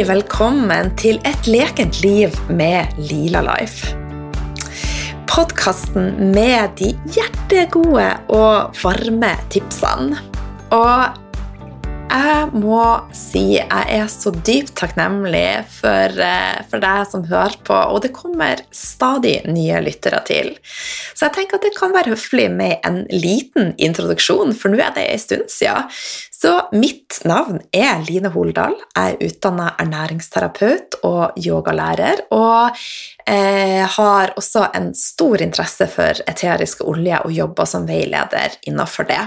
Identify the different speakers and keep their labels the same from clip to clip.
Speaker 1: Velkommen til Et lekent liv med Lila Life. Podkasten med de hjertegode og varme tipsene. Og jeg må si jeg er så dypt takknemlig for, eh, for deg som hører på, og det kommer stadig nye lyttere til. Så jeg tenker at det kan være høflig med en liten introduksjon, for nå er det en stund siden. Så mitt navn er Line Holdal. Jeg er utdanna ernæringsterapeut og yogalærer, og eh, har også en stor interesse for eteriske olje og jobber som veileder innenfor det.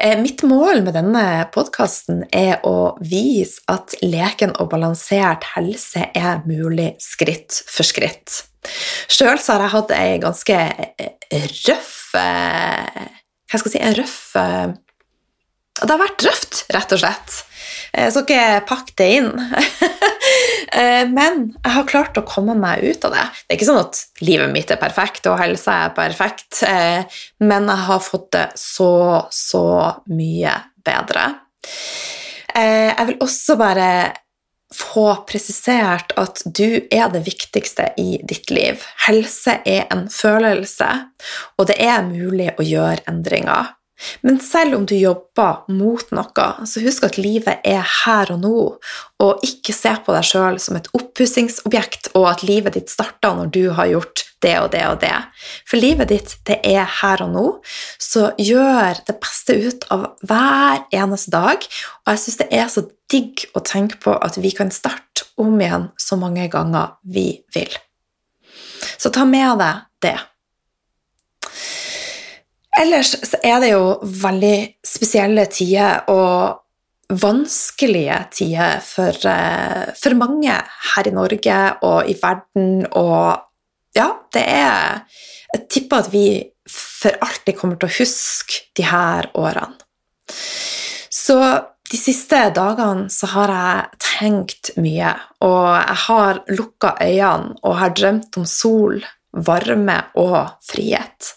Speaker 1: Eh, mitt mål med denne podkasten er å vise at leken og balansert helse er mulig skritt for skritt. Sjøl har jeg hatt ei ganske eh, røff eh, Hva skal jeg si En røff Det har vært røft, rett og slett. Jeg skal ikke pakke det inn. Eh, men jeg har klart å komme meg ut av det. Det er ikke sånn at livet mitt er perfekt og helsa er perfekt, eh, men jeg har fått det så, så mye bedre. Eh, jeg vil også bare få presisert at du er det viktigste i ditt liv. Helse er en følelse, og det er mulig å gjøre endringer. Men selv om du jobber mot noe, så husk at livet er her og nå, og ikke se på deg sjøl som et oppussingsobjekt, og at livet ditt starter når du har gjort det og det og det. For livet ditt, det er her og nå, så gjør det beste ut av hver eneste dag. Og jeg syns det er så digg å tenke på at vi kan starte om igjen så mange ganger vi vil. Så ta med deg det. Ellers så er det jo veldig spesielle tider og vanskelige tider for, eh, for mange her i Norge og i verden, og ja, det er Jeg tipper at vi for alltid kommer til å huske de her årene. Så de siste dagene så har jeg tenkt mye, og jeg har lukka øynene og har drømt om sol, varme og frihet.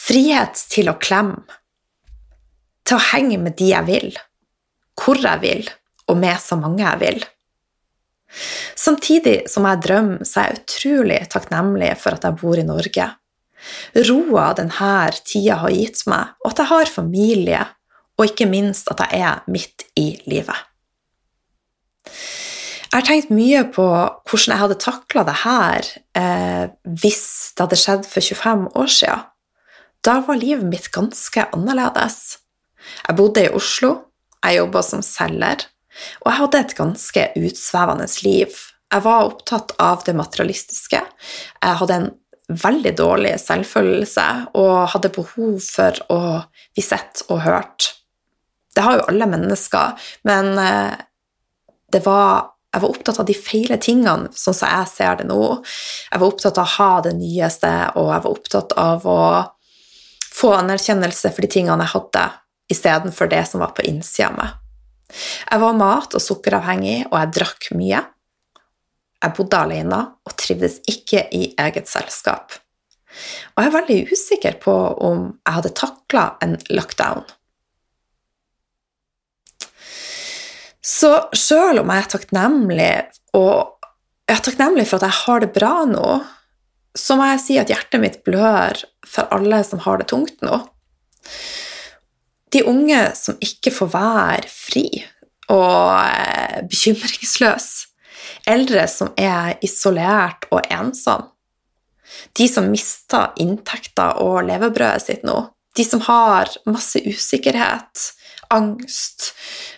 Speaker 1: Frihet til å klemme. Til å henge med de jeg vil, hvor jeg vil, og med så mange jeg vil. Samtidig som jeg drømmer, så er jeg utrolig takknemlig for at jeg bor i Norge. Roa denne tida har gitt meg, og at jeg har familie, og ikke minst at jeg er midt i livet. Jeg har tenkt mye på hvordan jeg hadde takla det her eh, hvis det hadde skjedd for 25 år siden. Da var livet mitt ganske annerledes. Jeg bodde i Oslo, jeg jobba som selger, og jeg hadde et ganske utsvevende liv. Jeg var opptatt av det materialistiske. Jeg hadde en veldig dårlig selvfølelse og hadde behov for å bli sett og hørt. Det har jo alle mennesker, men eh, var jeg var opptatt av de feile tingene, sånn som jeg ser det nå. Jeg var opptatt av å ha det nyeste, og jeg var opptatt av å få anerkjennelse for de tingene jeg hadde, istedenfor det som var på innsida av meg. Jeg var mat- og sukkeravhengig, og jeg drakk mye. Jeg bodde alene og trivdes ikke i eget selskap. Og jeg er veldig usikker på om jeg hadde takla en lockdown. Så sjøl om jeg er takknemlig, og jeg er takknemlig for at jeg har det bra nå, så må jeg si at hjertet mitt blør for alle som har det tungt nå. De unge som ikke får være fri og eh, bekymringsløse. Eldre som er isolert og ensom. De som mister inntekter og levebrødet sitt nå. De som har masse usikkerhet, angst,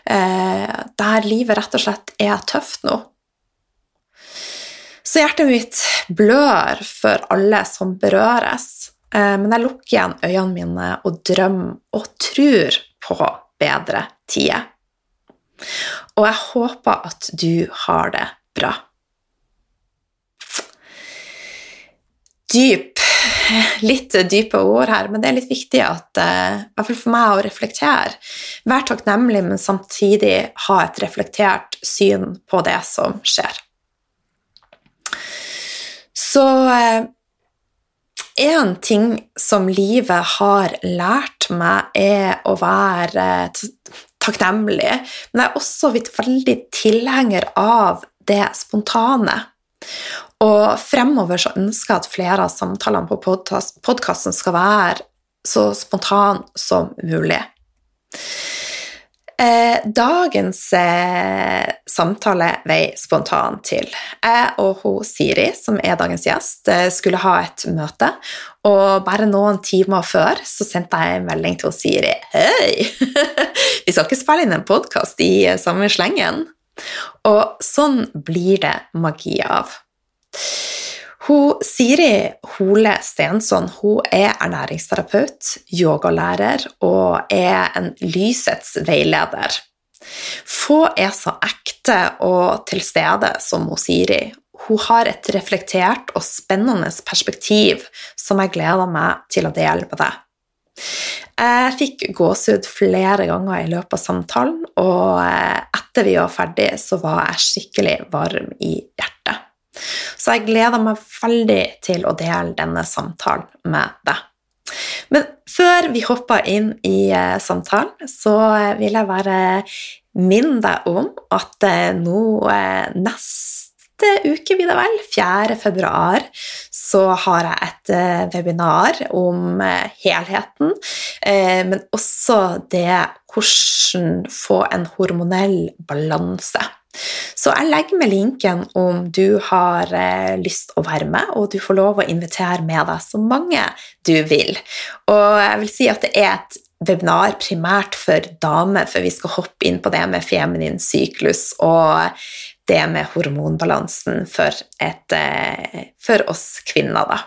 Speaker 1: eh, der livet rett og slett er tøft nå. Så hjertet mitt blør for alle som berøres. Eh, men jeg lukker igjen øynene mine og drømmer og tror på bedre tider. Og jeg håper at du har det bra. Dyp Litt dype ord her, men det er litt viktig at, uh, i hvert fall for meg å reflektere. Vær takknemlig, men samtidig ha et reflektert syn på det som skjer. Så eh, ting som livet har lært meg, er å være takknemlig, men jeg er også blitt veldig tilhenger av det spontane. Og fremover så ønsker jeg at flere av samtalene på podkasten skal være så spontan som mulig. Eh, dagens eh, samtale vei spontan til. Jeg og hun Siri, som er dagens gjest, eh, skulle ha et møte. Og bare noen timer før så sendte jeg en melding til Siri. Hei! Vi skal ikke spille inn en podkast i eh, samme slengen. Og sånn blir det magi av. Hun, Siri Hole Stensson hun er ernæringsterapeut, yogalærer og er en lysets veileder. Få er så ekte og til stede som hun Siri. Hun har et reflektert og spennende perspektiv som jeg gleder meg til å dele med deg. Jeg fikk gåsehud flere ganger i løpet av samtalen, og etter vi var ferdig, så var jeg skikkelig varm i hjertet. Så jeg gleder meg veldig til å dele denne samtalen med deg. Men før vi hopper inn i eh, samtalen, så eh, vil jeg bare minne deg om at eh, nå neste uke, blir det vel, 4. februar, så har jeg et webinar om helheten, men også det hvordan få en hormonell balanse. Så jeg legger med linken om du har eh, lyst å være med, og du får lov å invitere med deg så mange du vil. Og jeg vil si at det er et webinar primært for damer, for vi skal hoppe inn på det med feminin syklus og det med hormonbalansen for, et, eh, for oss kvinner, da.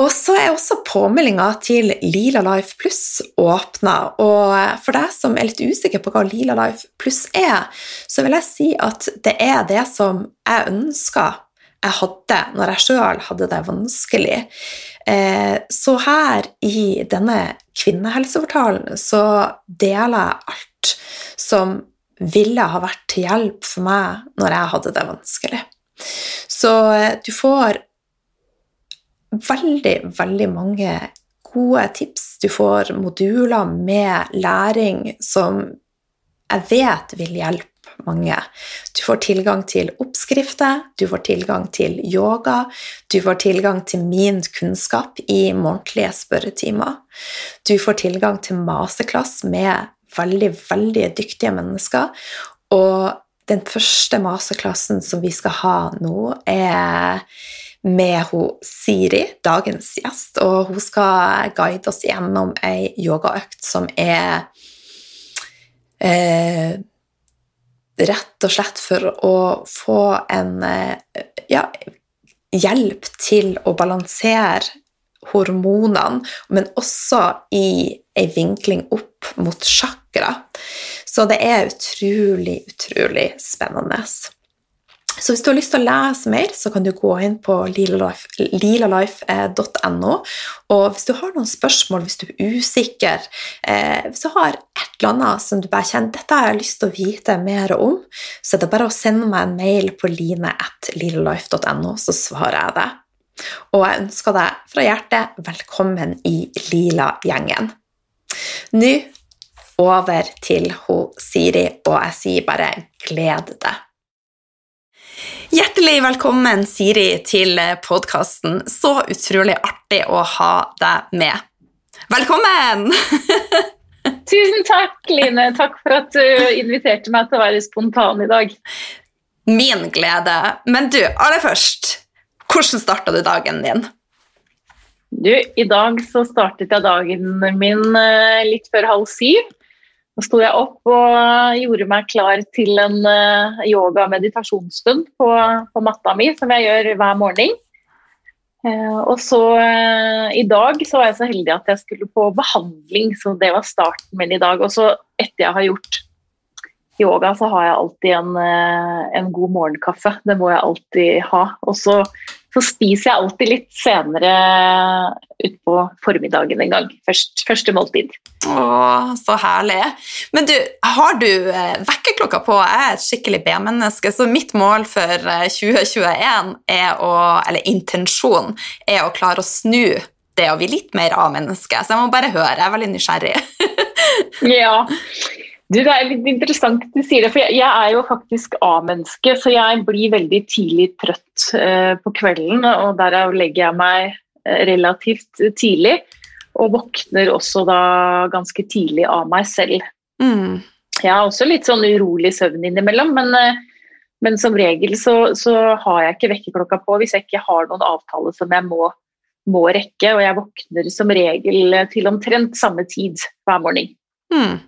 Speaker 1: Og så er også påmeldinga til Lila Life Pluss åpna. Og for deg som er litt usikker på hva Lila Life Pluss er, så vil jeg si at det er det som jeg ønska jeg hadde når jeg sjøl hadde det vanskelig. Eh, så her i denne kvinnehelseportalen så deler jeg alt som ville ha vært til hjelp for meg når jeg hadde det vanskelig. Så du får veldig, veldig mange gode tips. Du får moduler med læring som jeg vet vil hjelpe mange. Du får tilgang til oppskrifter, du får tilgang til yoga, du får tilgang til min kunnskap i månedlige spørretimer. Du får tilgang til maseklass med veldig, veldig dyktige mennesker. Og den første maseklassen som vi skal ha nå, er med hun Siri, dagens gjest, og hun skal guide oss gjennom ei yogaøkt som er eh, rett og slett for å få en eh, ja, hjelp til å balansere hormonene, men også i ei vinkling opp mot sjakra. Så det er utrolig, utrolig spennende. Så hvis du har lyst til å lese mer, så kan du gå inn på lilalife.no. Og hvis du har noen spørsmål, hvis du er usikker, eh, hvis du har et eller annet som du bare kjenner dette har jeg lyst til å vite mer om, så er det bare å sende meg en mail på line.lilalife.no, så svarer jeg deg. Og jeg ønsker deg fra hjertet velkommen i Lila-gjengen. Nå over til hun Siri, og jeg sier bare gled deg. Hjertelig velkommen, Siri, til podkasten. Så utrolig artig å ha deg med. Velkommen!
Speaker 2: Tusen takk, Line. Takk for at du inviterte meg til å være spontan i dag.
Speaker 1: Min glede. Men du, aller først, hvordan starta du dagen din?
Speaker 2: Du, I dag så startet jeg dagen min eh, litt før halv syv. Så sto jeg opp og gjorde meg klar til en yoga- yoga-meditasjonsstund på, på, matta mi, som jeg gjør hver morgen. Uh, og så i dag så var jeg så heldig at jeg skulle på behandling, så det var starten min i dag. Og så etter jeg har gjort yoga, så har jeg alltid en, en god morgenkaffe. Det må jeg alltid ha. Og så så spiser jeg alltid litt senere utpå formiddagen en gang. Først, første måltid.
Speaker 1: Å, så herlig. Men du, har du eh, vekkerklokka på? Jeg er et skikkelig B-menneske, så mitt mål for 2021 eh, er å, eller intensjon, er å klare å snu det å bli litt mer A-menneske. Så jeg må bare høre. Jeg er veldig nysgjerrig.
Speaker 2: ja. Du, det er litt interessant du sier det, for jeg, jeg er jo faktisk A-menneske, så jeg blir veldig tidlig trøtt eh, på kvelden, og derav legger jeg meg eh, relativt tidlig. Og våkner også da ganske tidlig av meg selv.
Speaker 1: Mm.
Speaker 2: Jeg har også litt sånn urolig søvn innimellom, men, eh, men som regel så, så, har jeg ikke vekkerklokka på hvis jeg ikke har noen avtale som jeg må, må rekke, og jeg våkner som regel til omtrent samme tid hver morgen.
Speaker 1: Mm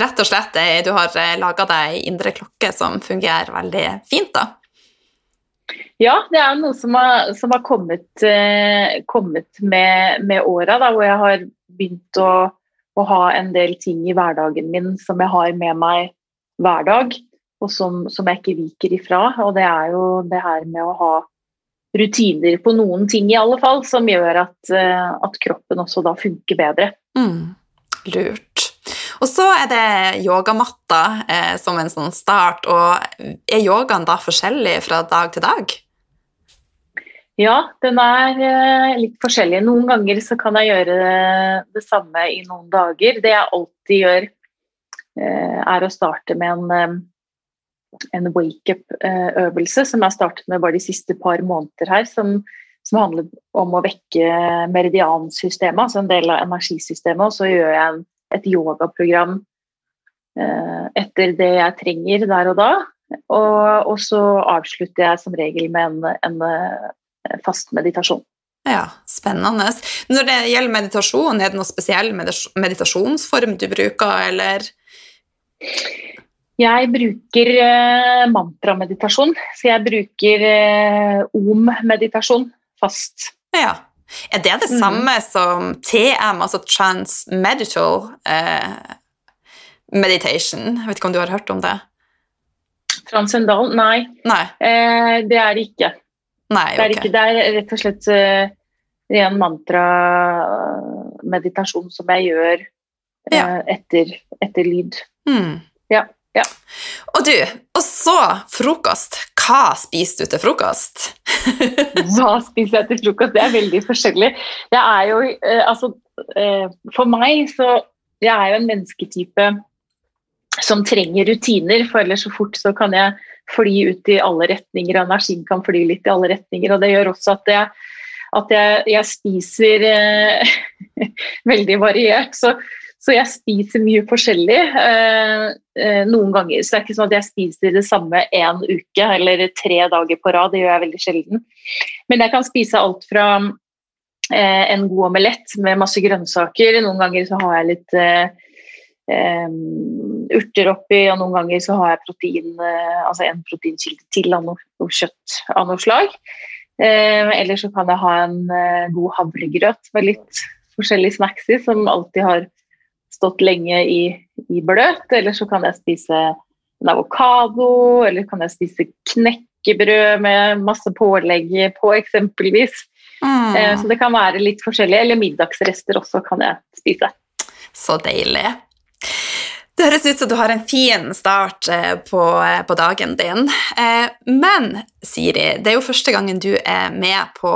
Speaker 1: rett og slett du har eh, laga deg indre klokke som fungerer veldig fint, da?
Speaker 2: Ja, det er noe som har, som har kommet, eh, kommet, med, med åra, hvor jeg har begynt å, å, ha en del ting i hverdagen min som jeg har med meg hver dag, og som, som jeg ikke viker ifra. Og det er jo det her med å ha rutiner på noen ting, i alle fall, som gjør at, eh, at kroppen også da funker bedre.
Speaker 1: Mm. Lurt. Og så er det yogamatta eh, som en sånn start. Og er yogaen da forskjellig fra dag til dag?
Speaker 2: Ja, den er eh, litt forskjellig. Noen ganger så kan jeg gjøre det samme i noen dager. Det jeg alltid gjør, eh, er å starte med en, eh, en wake-up-øvelse som jeg har startet med bare de siste par måneder her. som som handler om å vekke meridiansystemet, altså en del av energisystemet. Og så gjør jeg en et yogaprogram eh, etter det jeg trenger der og da. Og, og, så avslutter jeg som regel med en, en, eh, fast meditasjon.
Speaker 1: Ja, spennende. Når det gjelder meditasjon, er det noen spesiell meditasjonsform du bruker, eller?
Speaker 2: Jeg bruker eh, mantrameditasjon, så jeg bruker om-meditasjon fast.
Speaker 1: Ja. Er det det mm. samme som TM, altså transmedital eh, meditation? Jeg vet ikke om du har hørt om det?
Speaker 2: Transcendal? Nei.
Speaker 1: Nei.
Speaker 2: Eh, det er det ikke.
Speaker 1: Nei,
Speaker 2: det, er ikke det er rett og slett uh, ren meditasjon som jeg gjør uh, ja. etter, etter, lyd.
Speaker 1: Mm.
Speaker 2: Ja.
Speaker 1: Og du, og så frokost. Hva spiser du til frokost?
Speaker 2: Hva spiser jeg til frokost? Det er veldig forskjellig. Jeg er jo eh, Altså, eh, for meg så Jeg er jo en mennesketype som trenger rutiner, for ellers så fort så kan jeg fly ut i alle retninger, og energien kan fly litt i alle retninger. Og det gjør også at jeg, at jeg, jeg spiser eh, veldig variert. Så så jeg spiser mye forskjellig eh, eh, noen ganger. Så det er ikke sånn at jeg spiser det samme én uke eller tre dager på rad. Det gjør jeg veldig sjelden. Men jeg kan spise alt fra eh, en god omelett med masse grønnsaker. Noen ganger så har jeg litt eh, eh, urter oppi, og noen ganger så har jeg protein, eh, altså en proteinkilde til av noe, noe, kjøtt av noe slag. eller så kan jeg ha en god havregrøt med litt forskjellige snacks i, som alltid har stått lenge i, i bløt, eller så kan jeg spise en avokado, eller kan jeg spise knekkebrød med masse pålegg på, eksempelvis. Mm. Eh, så det kan være litt forskjellig. Eller middagsrester også kan jeg spise.
Speaker 1: Så deilig. Det høres ut som du har en fin start eh, på, eh, på, dagen din. Eh, men Siri, det er jo første gangen du er med på,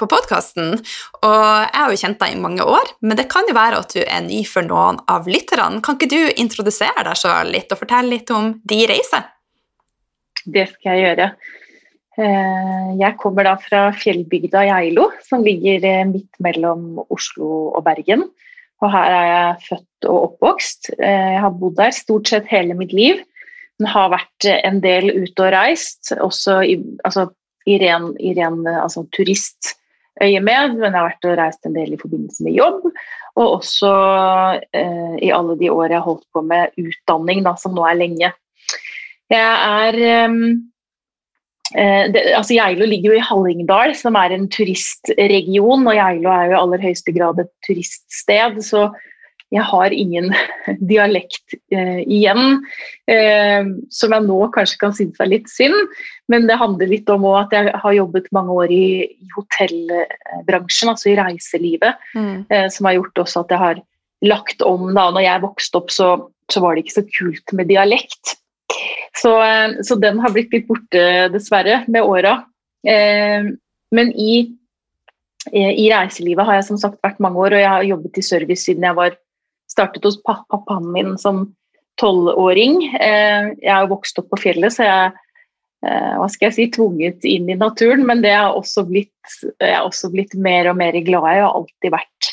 Speaker 1: på podkasten. Og jeg har jo kjent deg i mange år, men det kan jo være at du er ny for noen av lytterne. Kan ikke du introdusere deg sjøl litt og fortelle litt om din reise?
Speaker 2: Det skal jeg gjøre. Jeg kommer da fra fjellbygda Geilo, som ligger midt mellom Oslo og Bergen. Og her er jeg født og oppvokst. Eh, jeg har bodd der stort sett hele mitt liv. Men har vært en del ute og reist, også i, altså, i ren, i ren altså, turistøyemed. Men jeg har vært og reist en del i forbindelse med jobb. Og også eh, i alle de år jeg har holdt på med utdanning, da, som nå er lenge. Jeg er Eh, det, altså Geilo ligger jo i Hallingdal, som er en turistregion. Og Geilo er jo i aller høyeste grad et turiststed, så jeg har ingen dialekt eh, igjen. Eh, som jeg nå kanskje kan synes er litt synd, men det handler litt om at jeg har jobbet mange år i, i hotellbransjen, altså i reiselivet, mm. eh, som har gjort også at jeg har lagt om. da, når jeg vokste opp, så, så var det ikke så kult med dialekt. Så, eh, så, den har blitt litt borte, dessverre, med åra. Eh, men i, i, reiselivet har jeg som sagt vært mange år, og jeg har jobbet i service siden jeg var startet hos pappaen min som tolvåring. Eh, jeg jo vokst opp på fjellet, så jeg eh, hva skal jeg si, tvunget inn i naturen. Men det har også blitt, jeg har også blitt mer og mer glad i. Jeg har alltid vært,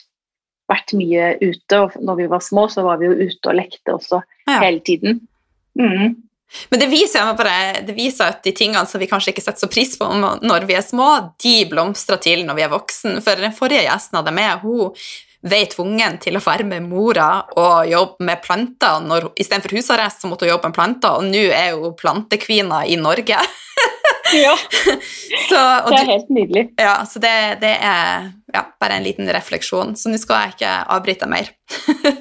Speaker 2: vært mye ute. Og når vi var små, så var vi jo ute og lekte også ja. hele tiden. Mm.
Speaker 1: Men det viser, bare, det viser, at de tingene som vi kanskje ikke setter så pris på når vi er små, de blomstrer til når vi er voksen. For den forrige gjesten hadde med, hun ble tvungen til å være med mora og jobbe med planter. Når, istedenfor husarrest så måtte hun jobbe med planter, og nå er hun plantekvina i Norge.
Speaker 2: ja. Så, det er helt nydelig.
Speaker 1: Ja, så det, det er ja, bare en liten refleksjon. Så nå skal jeg ikke avbryte mer.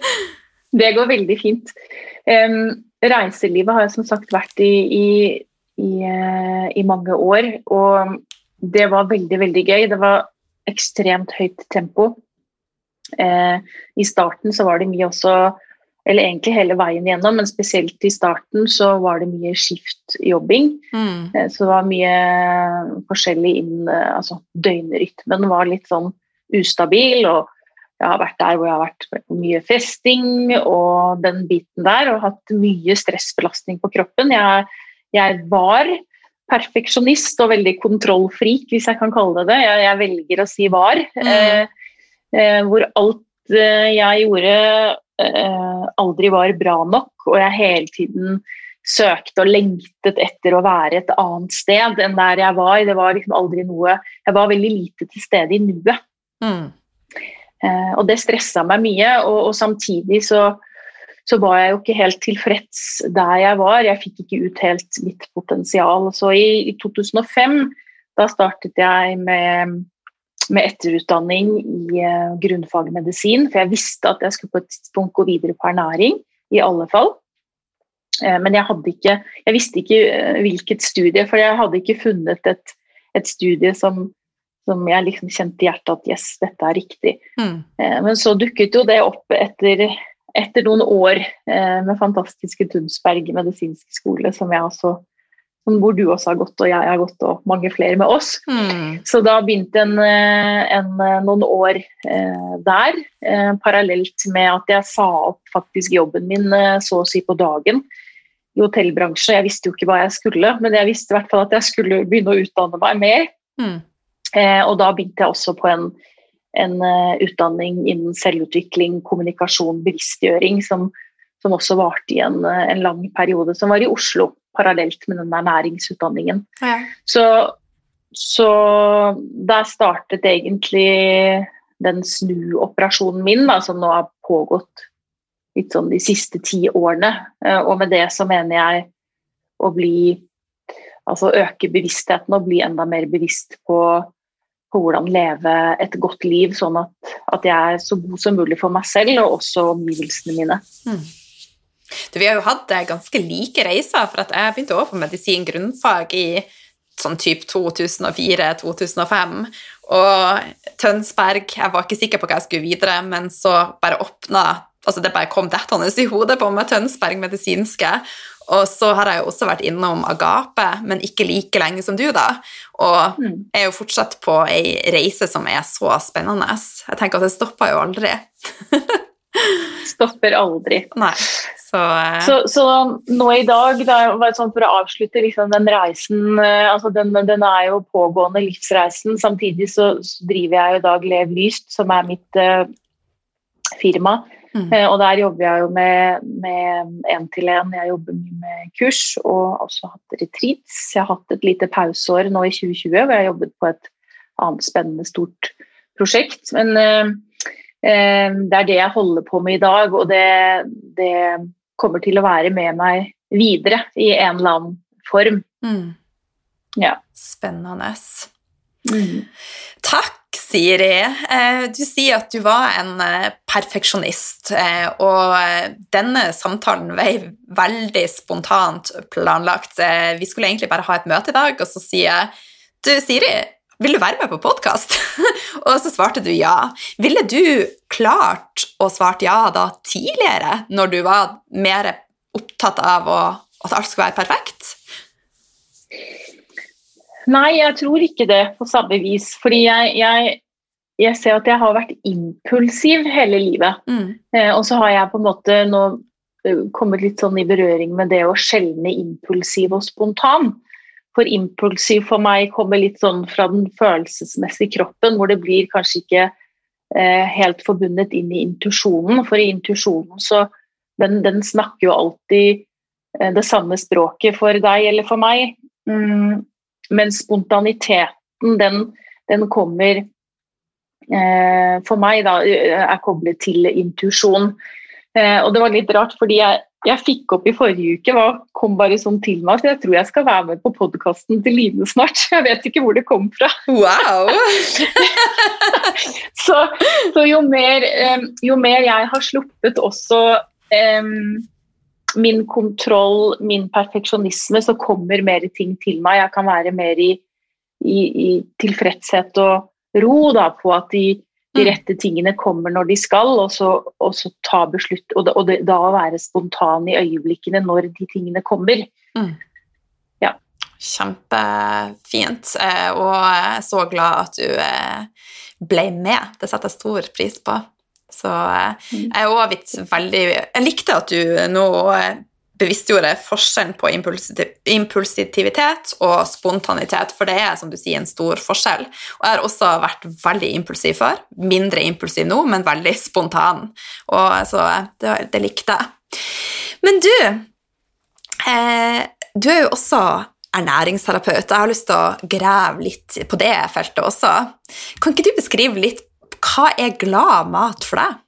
Speaker 2: det går veldig fint. Um, reiselivet har jeg som sagt vært i, i, i, uh, i mange år, og det var veldig, veldig gøy. Det var ekstremt høyt tempo. Eh, I starten så var det mye også eller egentlig hele veien gjennom, men spesielt i starten så var det mye skiftjobbing. Mm. Eh, så det var mye forskjellig inn eh, Altså døgnrytmen var litt sånn ustabil, og jeg har vært der hvor jeg har vært mye festing og den biten der, og hatt mye stressbelastning på kroppen. Jeg, jeg var perfeksjonist og veldig kontrollfrik, hvis jeg kan kalle det det. Jeg, jeg velger å si var. Mm. Eh, Eh, hvor alt eh, jeg gjorde eh, aldri var bra nok, og jeg hele tiden søkte og lengtet etter å være et annet sted enn der jeg var. Det var liksom aldri noe Jeg var veldig lite til stede i nuet. Mm. Og det stressa meg mye, og, og samtidig så, så, var jeg jo ikke helt tilfreds der jeg var. Jeg fikk ikke ut helt mitt potensial. Så i, i 2005 da startet jeg med med etterutdanning i uh, grunnfag medisin, for jeg visste at jeg skulle på et tidspunkt gå videre på ernæring, i alle fall. Uh, men jeg, ikke, jeg, visste ikke hvilket studie, for jeg hadde ikke funnet et, et studie som, som, jeg liksom kjente i hjertet at yes, dette er riktig. Mm. men så dukket jo det opp etter, etter noen år med fantastiske Tunsberg medisinske skole, som jeg også hvor du også har gått, og jeg har gått, og mange flere med oss. Mm. Så da begynte en, eh, en, eh, noen år eh, der, eh, parallelt med at jeg sa opp faktisk jobben min eh, så å si på dagen i hotellbransjen. Jeg visste jo ikke hva jeg skulle, men jeg visste i hvert fall at jeg skulle begynne å utdanne meg mer. Mm. Eh, og da begynte jeg også på en, en utdanning innen selvutvikling, kommunikasjon, bevisstgjøring, som, som også varte i en, en lang periode, som var i Oslo parallelt med den der næringsutdanningen. Ja. Så, så der startet egentlig den snuoperasjonen min, da, som nå har pågått litt sånn de siste ti årene. Eh, og med det så mener jeg å bli Altså øke bevisstheten og bli enda mer bevisst på, på hvordan leve et godt liv, sånn at, at, jeg er så god som mulig for meg selv og også omgivelsene mine. Mm.
Speaker 1: Du, vi har jo hatt eh, ganske like reiser, for jeg begynte også på medisin grunnfag i sånn type 2004-2005. Og Tønsberg Jeg var ikke sikker på hva jeg skulle videre, men så bare åpna altså Det bare kom dettende i hodet på meg, Tønsberg medisinske. Og så har jeg jo også vært innom Agape, men ikke like lenge som du, da. Og mm. er jo fortsatt på ei reise som er så spennende. Jeg tenker at det stopper jo aldri.
Speaker 2: stopper aldri.
Speaker 1: Nei.
Speaker 2: Så, uh... så, så, nå i dag, da, sånn for å avslutte liksom, den reisen uh, altså den, den, er jo pågående livsreisen. Samtidig så, driver jeg i Dag Lev Lyst, som er mitt uh, firma. Mm. og der jobber jeg jo med én-til-én. Jeg jobber mye med kurs og også hatt retreats. Jeg har hatt et lite pauseår nå i 2020 hvor jeg har jobbet på et annet spennende, stort prosjekt. Men det er det jeg holder på med i dag, og det, det kommer til å være med meg videre i en eller annen form. Mm. Ja.
Speaker 1: Spennende. Mm. Takk, Siri. Eh, du sier at du var en eh, perfeksjonist, eh, og denne samtalen var veldig spontant planlagt. Vi skulle egentlig bare ha et møte i dag, og så sier jeg du, Siri, vil du være med på podkast? og så svarte du ja. Ville du klart å svart ja da tidligere, når du var mer opptatt av å, at alt skulle være perfekt?
Speaker 2: Nei, jeg tror ikke det på samme vis. Fordi jeg, jeg, jeg ser at jeg har vært impulsiv hele livet.
Speaker 1: Mm.
Speaker 2: Eh, og så har jeg på en måte nå eh, kommet litt sånn i berøring med det å skjelne impulsiv og spontan. For impulsiv for meg kommer litt sånn fra den følelsesmessige kroppen, hvor det blir kanskje ikke eh, helt forbundet inn i intuisjonen. For i intuisjonen så den, den, snakker jo alltid eh, det samme språket for deg eller for meg. Mm, men spontaniteten, den, den kommer eh, For meg, da, er koblet til intuisjon. Eh, og det var litt rart, fordi jeg, jeg fikk opp i forrige uke, hva kom bare sånn til meg, for jeg tror jeg skal være med på podkasten til Line snart. Jeg vet ikke hvor det kom fra.
Speaker 1: Wow!
Speaker 2: så, så jo, mer, um, jo, mer, jeg har sluppet også um, min kontroll, min perfeksjonisme, så kommer mer ting til meg. Jeg kan være mer i, i, i tilfredshet og ro da, på at de de mm. rette tingene kommer når de skal, og så, og så ta beslutt og, og det, da være spontan i øyeblikkene når de tingene kommer. Mm. Ja.
Speaker 1: Kjempefint, eh, og jeg er så glad at du eh, ble med. Det setter jeg stor pris på. Så eh, mm. jeg er også veldig Jeg likte at du nå bevisstgjorde forskjellen på impulsivitet og spontanitet, for det er som du sier, en stor forskjell. Og jeg har også vært veldig impulsiv før. Mindre impulsiv nå, men veldig spontan. Og så det, det likte jeg. Men du eh, Du er jo også ernæringsterapeut. Jeg har lyst til å grave litt på det feltet også. Kan ikke du beskrive litt hva er glad mat for deg?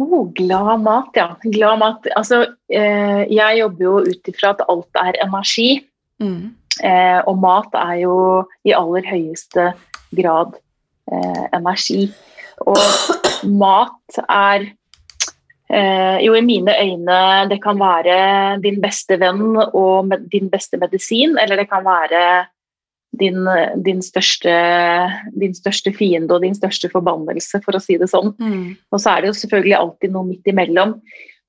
Speaker 2: Oh, glad mat, ja. Glad mat. Altså, eh, jeg jobber jo ut ifra at alt er energi. Mm. Eh, og mat er jo i aller høyeste grad eh, energi. Og mat er eh, jo i mine øyne Det kan være din beste venn og din beste medisin, eller det kan være din, din, største, din, største, fiende og din største forbannelse, for å si det sånn. Mm. Og så er det jo selvfølgelig alltid noe midt imellom.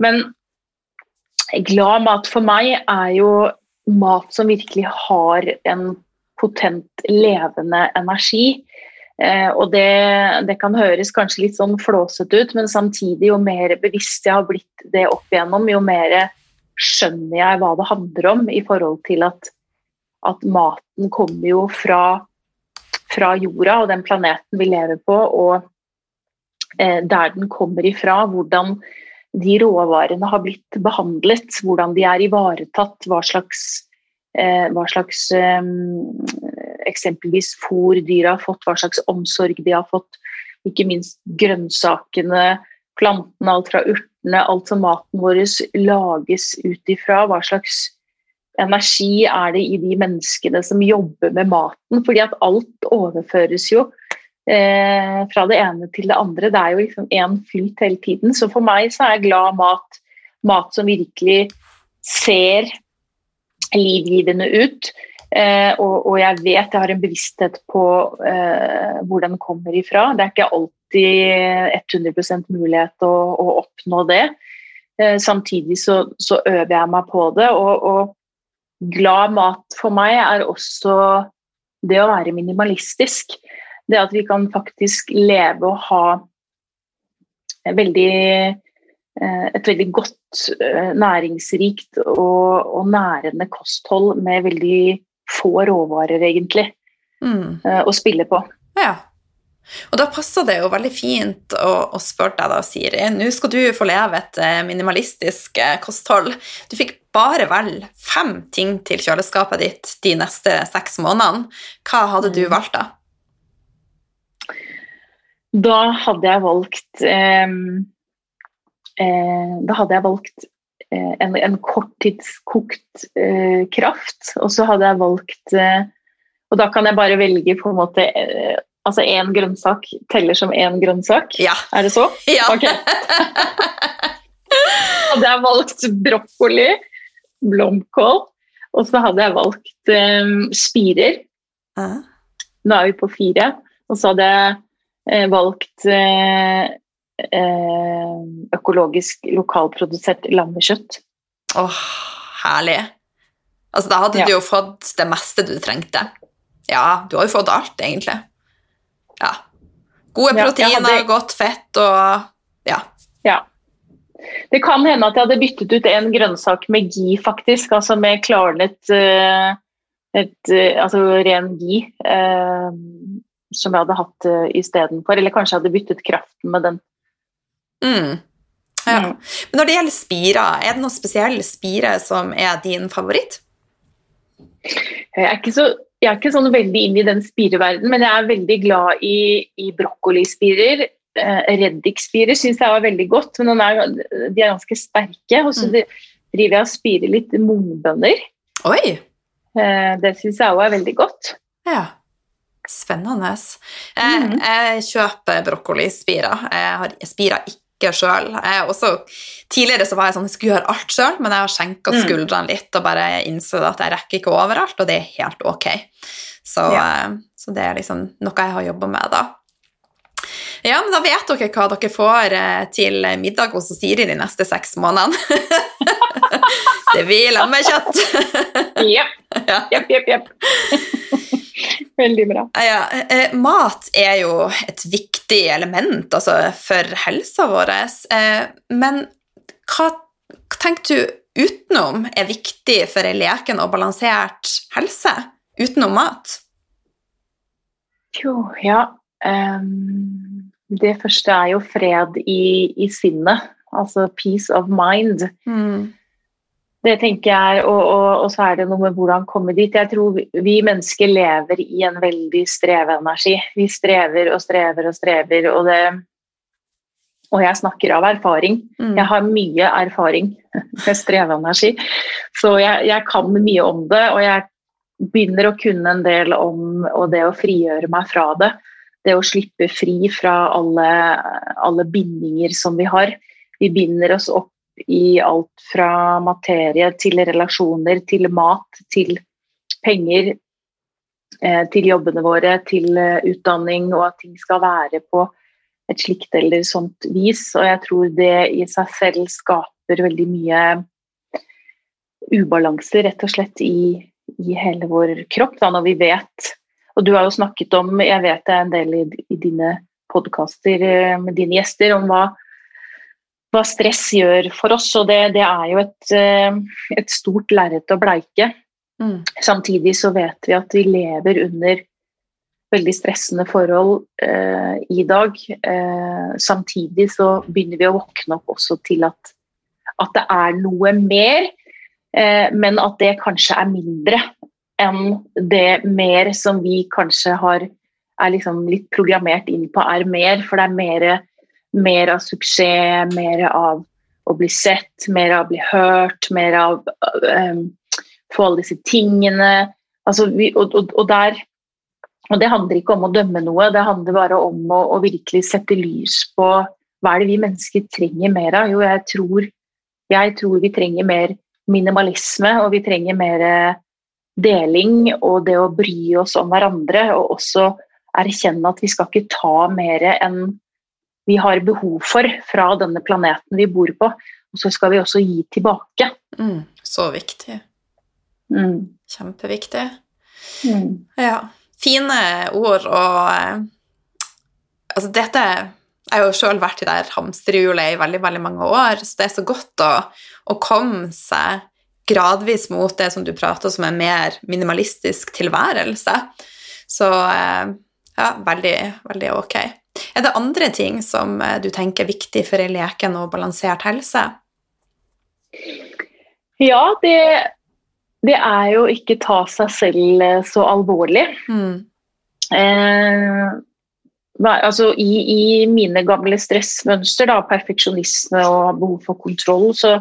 Speaker 2: Men glad mat for meg er jo mat som virkelig har en potent, levende energi. Eh, og det, det, kan høres kanskje litt sånn flåsete ut, men samtidig, jo mer bevisst jeg har blitt det opp igjennom, jo mer skjønner jeg hva det handler om i forhold til at at maten kommer jo fra, fra, jorda og den planeten vi lever på, og eh, der den kommer ifra, hvordan de råvarene har blitt behandlet, hvordan de er ivaretatt, hva slags, eh, hva slags eh, eksempelvis fôr dyra har fått, hva slags omsorg de har fått, ikke minst grønnsakene, plantene, alt fra urtene, alt som maten vår lages ut ifra, hva slags energi er det i de menneskene som jobber med maten? Fordi at alt overføres jo eh, fra det ene til det andre. Det er jo liksom én flyt hele tiden. Så for meg så er glad mat mat som virkelig ser livgivende ut. Eh, og, og, jeg vet jeg har en bevissthet på eh, hvor den kommer ifra. Det er ikke alltid 100 mulighet å, å oppnå det. Eh, samtidig så, så, øver jeg meg på det. og, og glad mat for meg er også det å være minimalistisk. Det at vi kan faktisk leve og ha veldig, eh, et veldig godt, eh, næringsrikt og, og, nærende kosthold med veldig få råvarer, egentlig, mm. Eh, å spille på.
Speaker 1: Ja. Og da passer det jo veldig fint å, å spørre deg, da, Siri. Nå skal du få leve et minimalistisk kosthold. Du fikk bare vel fem ting til kjøleskapet ditt de neste seks månedene. Hva hadde du mm. valgt da?
Speaker 2: Da hadde jeg valgt eh, eh, Da hadde jeg valgt eh, en, en korttidskokt eh, kraft, og så hadde jeg valgt Og da kan jeg bare velge på en måte Altså én grønnsak teller som én grønnsak?
Speaker 1: Ja.
Speaker 2: Er det så?
Speaker 1: Ja.
Speaker 2: Okay. hadde jeg valgt brokkoli, blomkål, og så hadde jeg valgt eh, spirer. Ah. Nå er vi på fire. Og så hadde jeg eh, valgt eh, økologisk lokalprodusert lammekjøtt.
Speaker 1: Åh, oh, herlig. Altså, da hadde ja. du jo fått det meste du trengte. Ja, du har jo fått alt, egentlig.
Speaker 2: Ja, Gode
Speaker 1: proteiner,
Speaker 2: hadde-
Speaker 1: godt fett og ja.
Speaker 2: Ja. Det kan hende at jeg hadde byttet ut en grønnsak med gi, faktisk. Altså med klarnet uh, et, uh, altså ren gi. Uh, som jeg hadde hatt uh, istedenfor. Eller kanskje jeg hadde byttet kraften med den.
Speaker 1: Mm. ja.
Speaker 2: Mm.
Speaker 1: Men når det gjelder spirer, er det noen spesiell spire som er din favoritt?
Speaker 2: Jeg er ikke så jeg er ikke sånn veldig inn i den spireverdenen, men jeg er veldig glad i, i brokkolispirer. Eh, Reddikspirer syns jeg var veldig godt, men er, de er ganske sterke. Og så
Speaker 1: Mm.
Speaker 2: driver jeg og spirer litt mungbønner.
Speaker 1: Oi!
Speaker 2: Eh, det syns jeg òg er veldig godt.
Speaker 1: Ja. Spennende. Jeg,
Speaker 2: Mhm.
Speaker 1: jeg kjøper brokkolispirer. Jeg har spirer ikke sjøl. Tidligere så var jeg sånn jeg skulle gjøre alt sjøl, men jeg har skjenka
Speaker 2: Mm.
Speaker 1: skuldrene litt og bare innså at jeg rekker ikke overalt, og det er helt ok. Så,
Speaker 2: Ja.
Speaker 1: eh, så det er liksom noe jeg har jobba med, da. Ja, men da vet dere hva dere får eh, til middag hos Siri de neste seks månedene. det blir lammekjøtt.
Speaker 2: Jepp,
Speaker 1: ja.
Speaker 2: jepp, jepp. jepp. veldig bra.
Speaker 1: Ja, eh, mat er jo et viktig element altså, for helsa vår. Eh, men hva tenker du utenom er viktig for ei leken og balansert helse? Utenom mat?
Speaker 2: Jo, ja. ehm, det første er jo fred i, i sinnet. Altså peace of mind. Det tenker jeg, og, og, og så er det noe med hvordan komme dit. Jeg tror vi, vi mennesker lever i en veldig streveenergi. Vi strever og strever og strever, og det Og jeg snakker av erfaring.
Speaker 1: Mm.
Speaker 2: Jeg har mye erfaring med streveenergi, så jeg, jeg kan mye om det. Og jeg begynner å kunne en del om og det å frigjøre meg fra det. Det å slippe fri fra alle, alle bindinger som vi har. Vi binder oss opp i alt fra materie til relasjoner, til mat, til penger, eh, til jobbene våre, til eh, utdanning, og at ting skal være på et slikt eller sånt vis. Og jeg tror det i seg selv skaper veldig mye ubalanse, rett og slett, i, i hele vår kropp, da, når vi vet Og du har jo snakket om, jeg vet det er en del i, i dine podkaster med dine gjester, om hva hva stress gjør for oss. Og det, det er jo et, eh, et stort lerret å bleike.
Speaker 1: Mm.
Speaker 2: Samtidig så vet vi at vi lever under veldig stressende forhold eh, i dag. Eh, samtidig så begynner vi å våkne opp også til at, at det er noe mer, eh, men at det kanskje er mindre enn det mer som vi kanskje har er liksom litt programmert inn på er mer, for det er mer mer av suksess, mer av å bli sett, mer av å bli hørt, mer av um, få alle disse tingene. Altså, vi, og, og, og, der, og det handler ikke om å dømme noe, det handler bare om å, å, virkelig sette lys på hva er det vi mennesker trenger mer av. Jo, jeg tror, jeg tror vi trenger mer minimalisme, og vi trenger mer deling og det å bry oss om hverandre, og også erkjenne at vi skal ikke ta mer enn vi har behov for fra denne planeten vi bor på. Og så skal vi også gi tilbake.
Speaker 1: Mm, så viktig.
Speaker 2: Mm.
Speaker 1: Kjempeviktig.
Speaker 2: Mm.
Speaker 1: Ja. Fine ord og eh, Altså, dette Jeg har jo sjøl vært i det hamsterhjulet i veldig, veldig mange år, så det er så godt å, å komme seg gradvis mot det som du prater som en mer minimalistisk tilværelse. Så eh, ja, veldig, veldig ok. Er det andre ting som du tenker er viktig for ei leken og balansert helse?
Speaker 2: Ja, det, det er jo ikke ta seg selv så alvorlig.
Speaker 1: Mm.
Speaker 2: Eh, altså i, i, mine gamle stressmønster, da, perfeksjonisme og behov for kontroll, så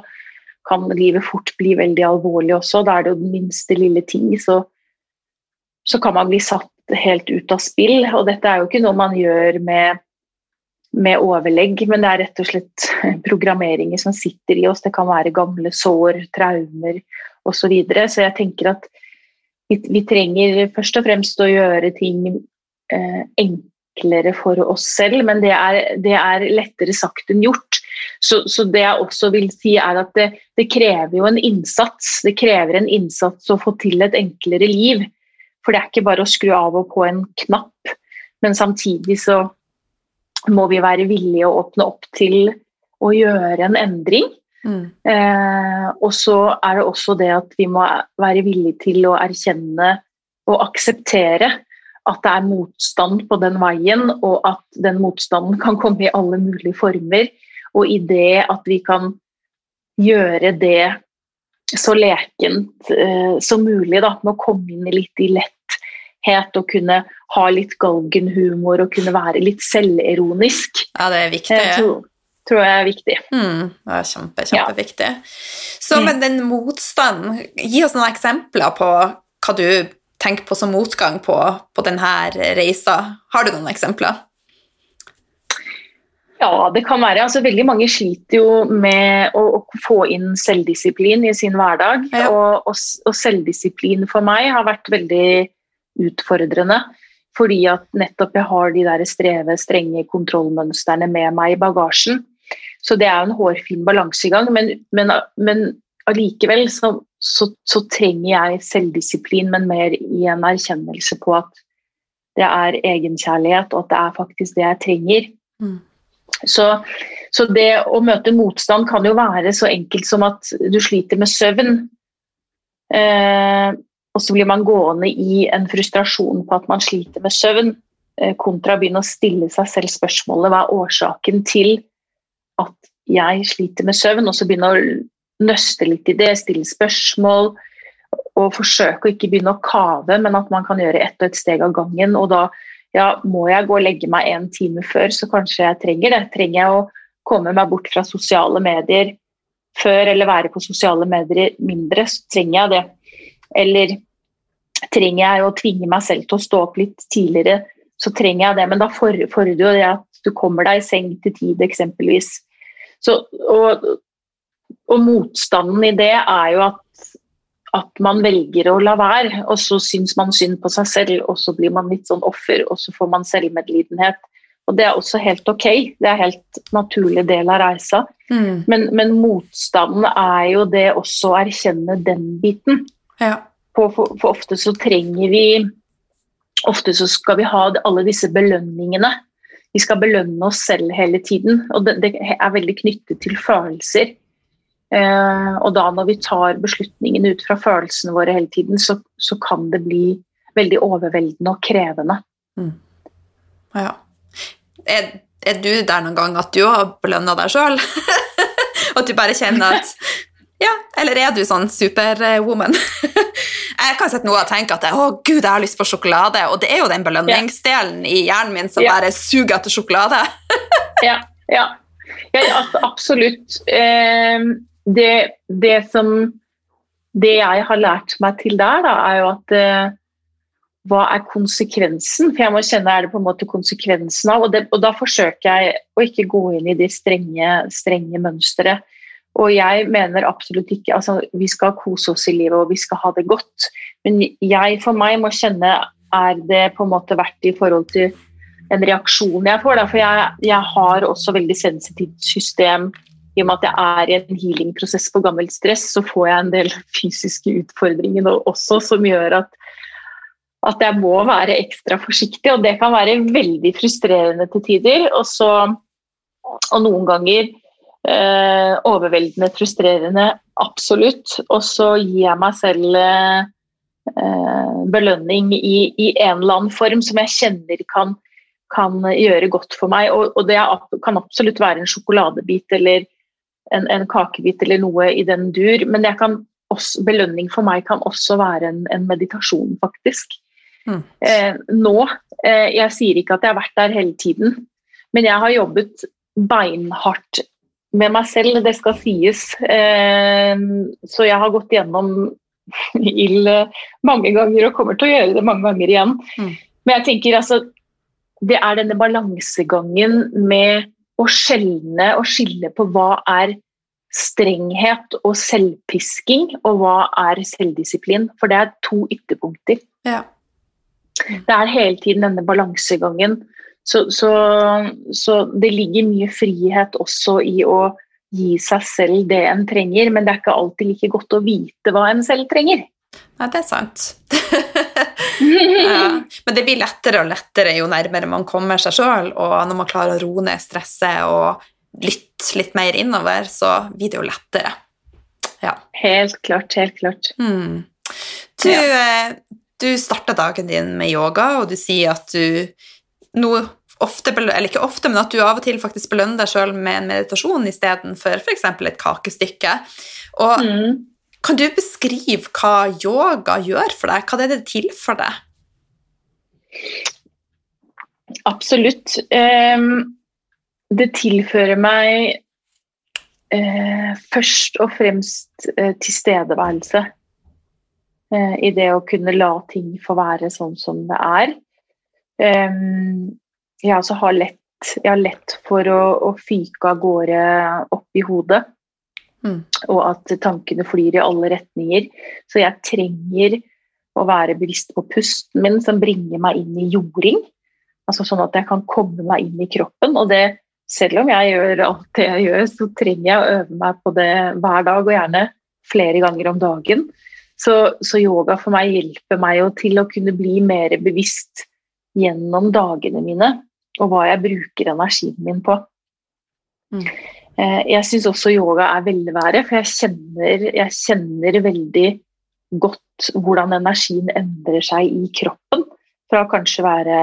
Speaker 2: kan livet fort bli veldig alvorlig også. Da er det jo den minste lille ting, så, så kan man bli satt helt ut av spill. Og dette er jo ikke noe man gjør med, med overlegg, men det er rett og slett programmeringer som sitter i oss. Det kan være gamle sår, traumer osv. Så, videre. så jeg tenker at vi, vi, trenger først og fremst å gjøre ting eh, enklere for oss selv, men det er, det er lettere sagt enn gjort. Så, så, det jeg også vil si er at det, det krever jo en innsats. Det krever en innsats å få til et enklere liv. For det er ikke bare å skru av og på en knapp, men samtidig så, må vi være villige å åpne opp til å gjøre en endring. Mm. Eh, og så er det også det at vi må være villige til å erkjenne og akseptere at det er motstand på den veien, og at den motstanden kan komme i alle mulige former. Og i det at vi kan gjøre det så lekent eh, som mulig, da, med å komme inn litt i letthet og kunne ha litt galgenhumor og kunne være litt selvironisk.
Speaker 1: Ja, det er viktig.
Speaker 2: Jeg tror, tror jeg er viktig.
Speaker 1: Mm, det er kjempe, kjempeviktig. Ja. Så med den motstanden, gi oss noen eksempler på hva du tenker på som motgang på, på denne reisa. Har du noen eksempler?
Speaker 2: Ja, det kan være. Altså, veldig mange sliter jo med å, å få inn selvdisiplin i sin hverdag. Ja. Og, og, og, selvdisiplin for meg har vært veldig utfordrende. Fordi at nettopp jeg har de der streve, strenge kontrollmønstrene med meg i bagasjen. Så det er en hårfin balansegang, men, men, men allikevel så, så, så, trenger jeg selvdisiplin, men mer i en erkjennelse på at det er egenkjærlighet, og at det er faktisk det jeg trenger. Mm. Så, så, det å møte motstand kan jo være så enkelt som at du sliter med søvn. Eh, og så blir man gående i en frustrasjon på at man sliter med søvn, eh, kontra å begynne å stille seg selv spørsmålet hva er årsaken til at jeg sliter med søvn, og så begynne å nøste litt i det, stille spørsmål og forsøke å ikke begynne å kave, men at man kan gjøre ett og ett steg av gangen. og da ja, må jeg gå og legge meg en time før, så kanskje jeg trenger det. Trenger jeg å komme meg bort fra sosiale medier før, eller være på sosiale medier mindre, så trenger jeg det. Eller trenger jeg å tvinge meg selv til å stå opp litt tidligere, så trenger jeg det. Men da fordrer jo det at du kommer deg i seng til tid, eksempelvis. Så, og, og motstanden i det er jo at at man velger å la være, og så syns man synd på seg selv, og så blir man litt sånn offer, og så får man selvmedlidenhet. Og det er også helt ok, det er helt naturlig del av reisa. Mm. Men, men, motstanden er jo det også å erkjenne den biten.
Speaker 1: Ja.
Speaker 2: For, for, for, ofte så trenger vi Ofte så skal vi ha alle disse belønningene. Vi skal belønne oss selv hele tiden, og det, det er veldig knyttet til følelser. Eh, og da når vi tar beslutningene ut fra følelsene våre hele tiden, så, så kan det bli veldig overveldende og krevende.
Speaker 1: Mm. Ja. Er, er, du der noen gang at du har belønna deg sjøl? at du bare kjenner at Ja, eller er du sånn superwoman? jeg kan sette noe og tenke at å gud, jeg har lyst på sjokolade, og det er jo den belønningsdelen i hjernen min som ja. bare suger etter sjokolade.
Speaker 2: ja, ja. ja, absolutt. Eh, det, det, som Det jeg har lært meg til der, da, er jo at eh, hva er konsekvensen? For jeg må kjenne er det på en måte konsekvensen av. Og, det, og da forsøker jeg å ikke gå inn i de strenge, strenge mønstre. Og jeg mener absolutt ikke altså Vi skal kose oss i livet og vi skal ha det godt. Men jeg for meg må kjenne er det på en måte verdt i forhold til en reaksjon jeg får. Da? For jeg, jeg har også veldig sensitivt system i og med at jeg er i en healingprosess på gammelt stress, så får jeg en del fysiske utfordringer også som gjør at, at jeg må være ekstra forsiktig. Og det kan være veldig frustrerende til tider. Og, så, og noen ganger eh, overveldende frustrerende, absolutt. Og så gir jeg meg selv eh, belønning i, i, en eller annen form som jeg kjenner kan, kan gjøre godt for meg. Og, og det kan absolutt være en sjokoladebit eller en, en, kakebit eller noe i den dur. Men også, belønning for meg kan også være en, en meditasjon, faktisk. Mm. Eh, nå eh, Jeg sier ikke at jeg har vært der hele tiden, men jeg har jobbet beinhardt med meg selv, det skal sies. Eh, så jeg har gått gjennom ild mange ganger og kommer til å gjøre det mange ganger igjen. Mm. Men jeg tenker altså Det er denne balansegangen med å skjelne og skille på hva er strenghet og selvpisking, og hva er selvdisiplin. For det er to ytterpunkter.
Speaker 1: Ja.
Speaker 2: Det er hele tiden denne balansegangen. Så, så, så, det ligger mye frihet også i å gi seg selv det en trenger, men det er ikke alltid like godt å vite hva en selv trenger.
Speaker 1: Nei, det er sant. Ja. Men det blir lettere og lettere jo nærmere man kommer seg sjøl, og når man klarer å roe ned stresset og lytte litt mer innover, så blir det jo lettere. Ja.
Speaker 2: Helt klart, helt klart.
Speaker 1: Mm. Du, ja. du starta dagen din med yoga, og du sier at du nå ofte, eller ikke ofte, men at du av og til faktisk belønner deg sjøl med en meditasjon istedenfor f.eks. et kakestykke. Og
Speaker 2: Mm.
Speaker 1: Kan du beskrive hva yoga gjør for deg? Hva er det til for deg?
Speaker 2: Absolutt. Det tilfører meg eh, først og fremst eh, tilstedeværelse. Eh, I det å kunne la ting få være sånn som det er. Jeg har lett, jeg har lett for å, å fyke av gårde opp i hodet.
Speaker 1: Mm.
Speaker 2: Og at tankene flyr i alle retninger. Så jeg trenger å være bevisst på pusten min, som bringer meg inn i jording. Altså sånn at jeg kan komme meg inn i kroppen. Og det, selv om jeg gjør alt det jeg gjør, så trenger jeg å øve meg på det hver dag, og gjerne flere ganger om dagen. Så, så yoga for meg hjelper meg jo til å kunne bli mer bevisst gjennom dagene mine, og hva jeg bruker energien min på.
Speaker 1: Mm.
Speaker 2: Eh, Jeg syns også yoga er velvære, for jeg kjenner, jeg kjenner veldig godt hvordan energien endrer seg i kroppen. Fra å kanskje være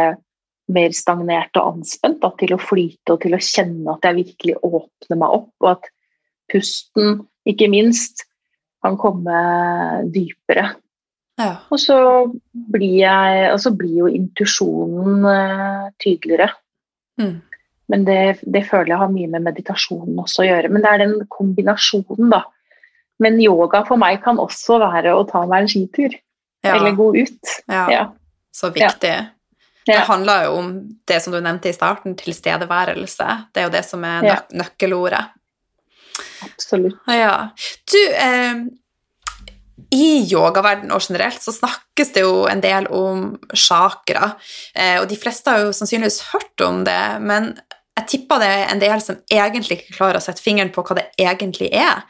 Speaker 2: mer stagnert og anspent da, til å flyte og til å kjenne at jeg virkelig åpner meg opp, og at pusten, ikke minst, kan komme dypere.
Speaker 1: Ja.
Speaker 2: Og så blir, jeg, og så blir jo intuisjonen eh, tydeligere.
Speaker 1: Mm.
Speaker 2: Men det, det føler jeg har mye med meditasjonen også å gjøre. Men det er den kombinasjonen, da. Men yoga for meg kan også være å ta meg en skitur.
Speaker 1: Ja.
Speaker 2: Eller gå ut.
Speaker 1: ja.
Speaker 2: Ja.
Speaker 1: Så viktig. Det handler jo om det som du nevnte i starten, tilstedeværelse. Det er jo det som er
Speaker 2: Ja.
Speaker 1: nøk nøkkelordet.
Speaker 2: Absolutt.
Speaker 1: Ja. Du, eh, i yogaverdenen og generelt så snakkes det jo en del om chakra, eh, og de fleste har jo sannsynligvis hørt om det, men jeg tipper det er en del som egentlig ikke klarer å sette fingeren på hva det egentlig er.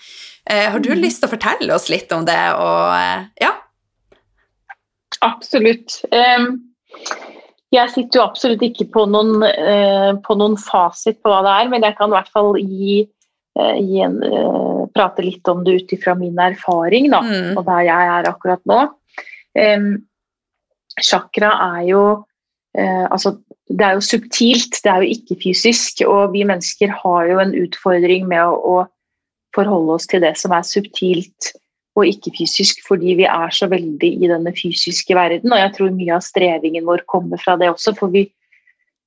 Speaker 1: Eh, har du
Speaker 2: Mhm.
Speaker 1: lyst til å fortelle oss litt om det, og eh, ja?
Speaker 2: Absolutt. Jeg sitter jo absolutt ikke på noen, eh, på noen fasit på hva det er, men jeg kan i hvert fall gi, gi en, prate litt om det ut ifra min erfaring, da,
Speaker 1: Mm.
Speaker 2: og der jeg er akkurat nå. Chakra er jo eh, altså, Det er jo subtilt, det er jo ikke fysisk, og vi mennesker har jo en utfordring med å, å forholde oss til det som er subtilt og ikke-fysisk, fordi vi er så veldig i denne fysiske verden. Og jeg tror mye av strevingen vår kommer fra det også, for vi,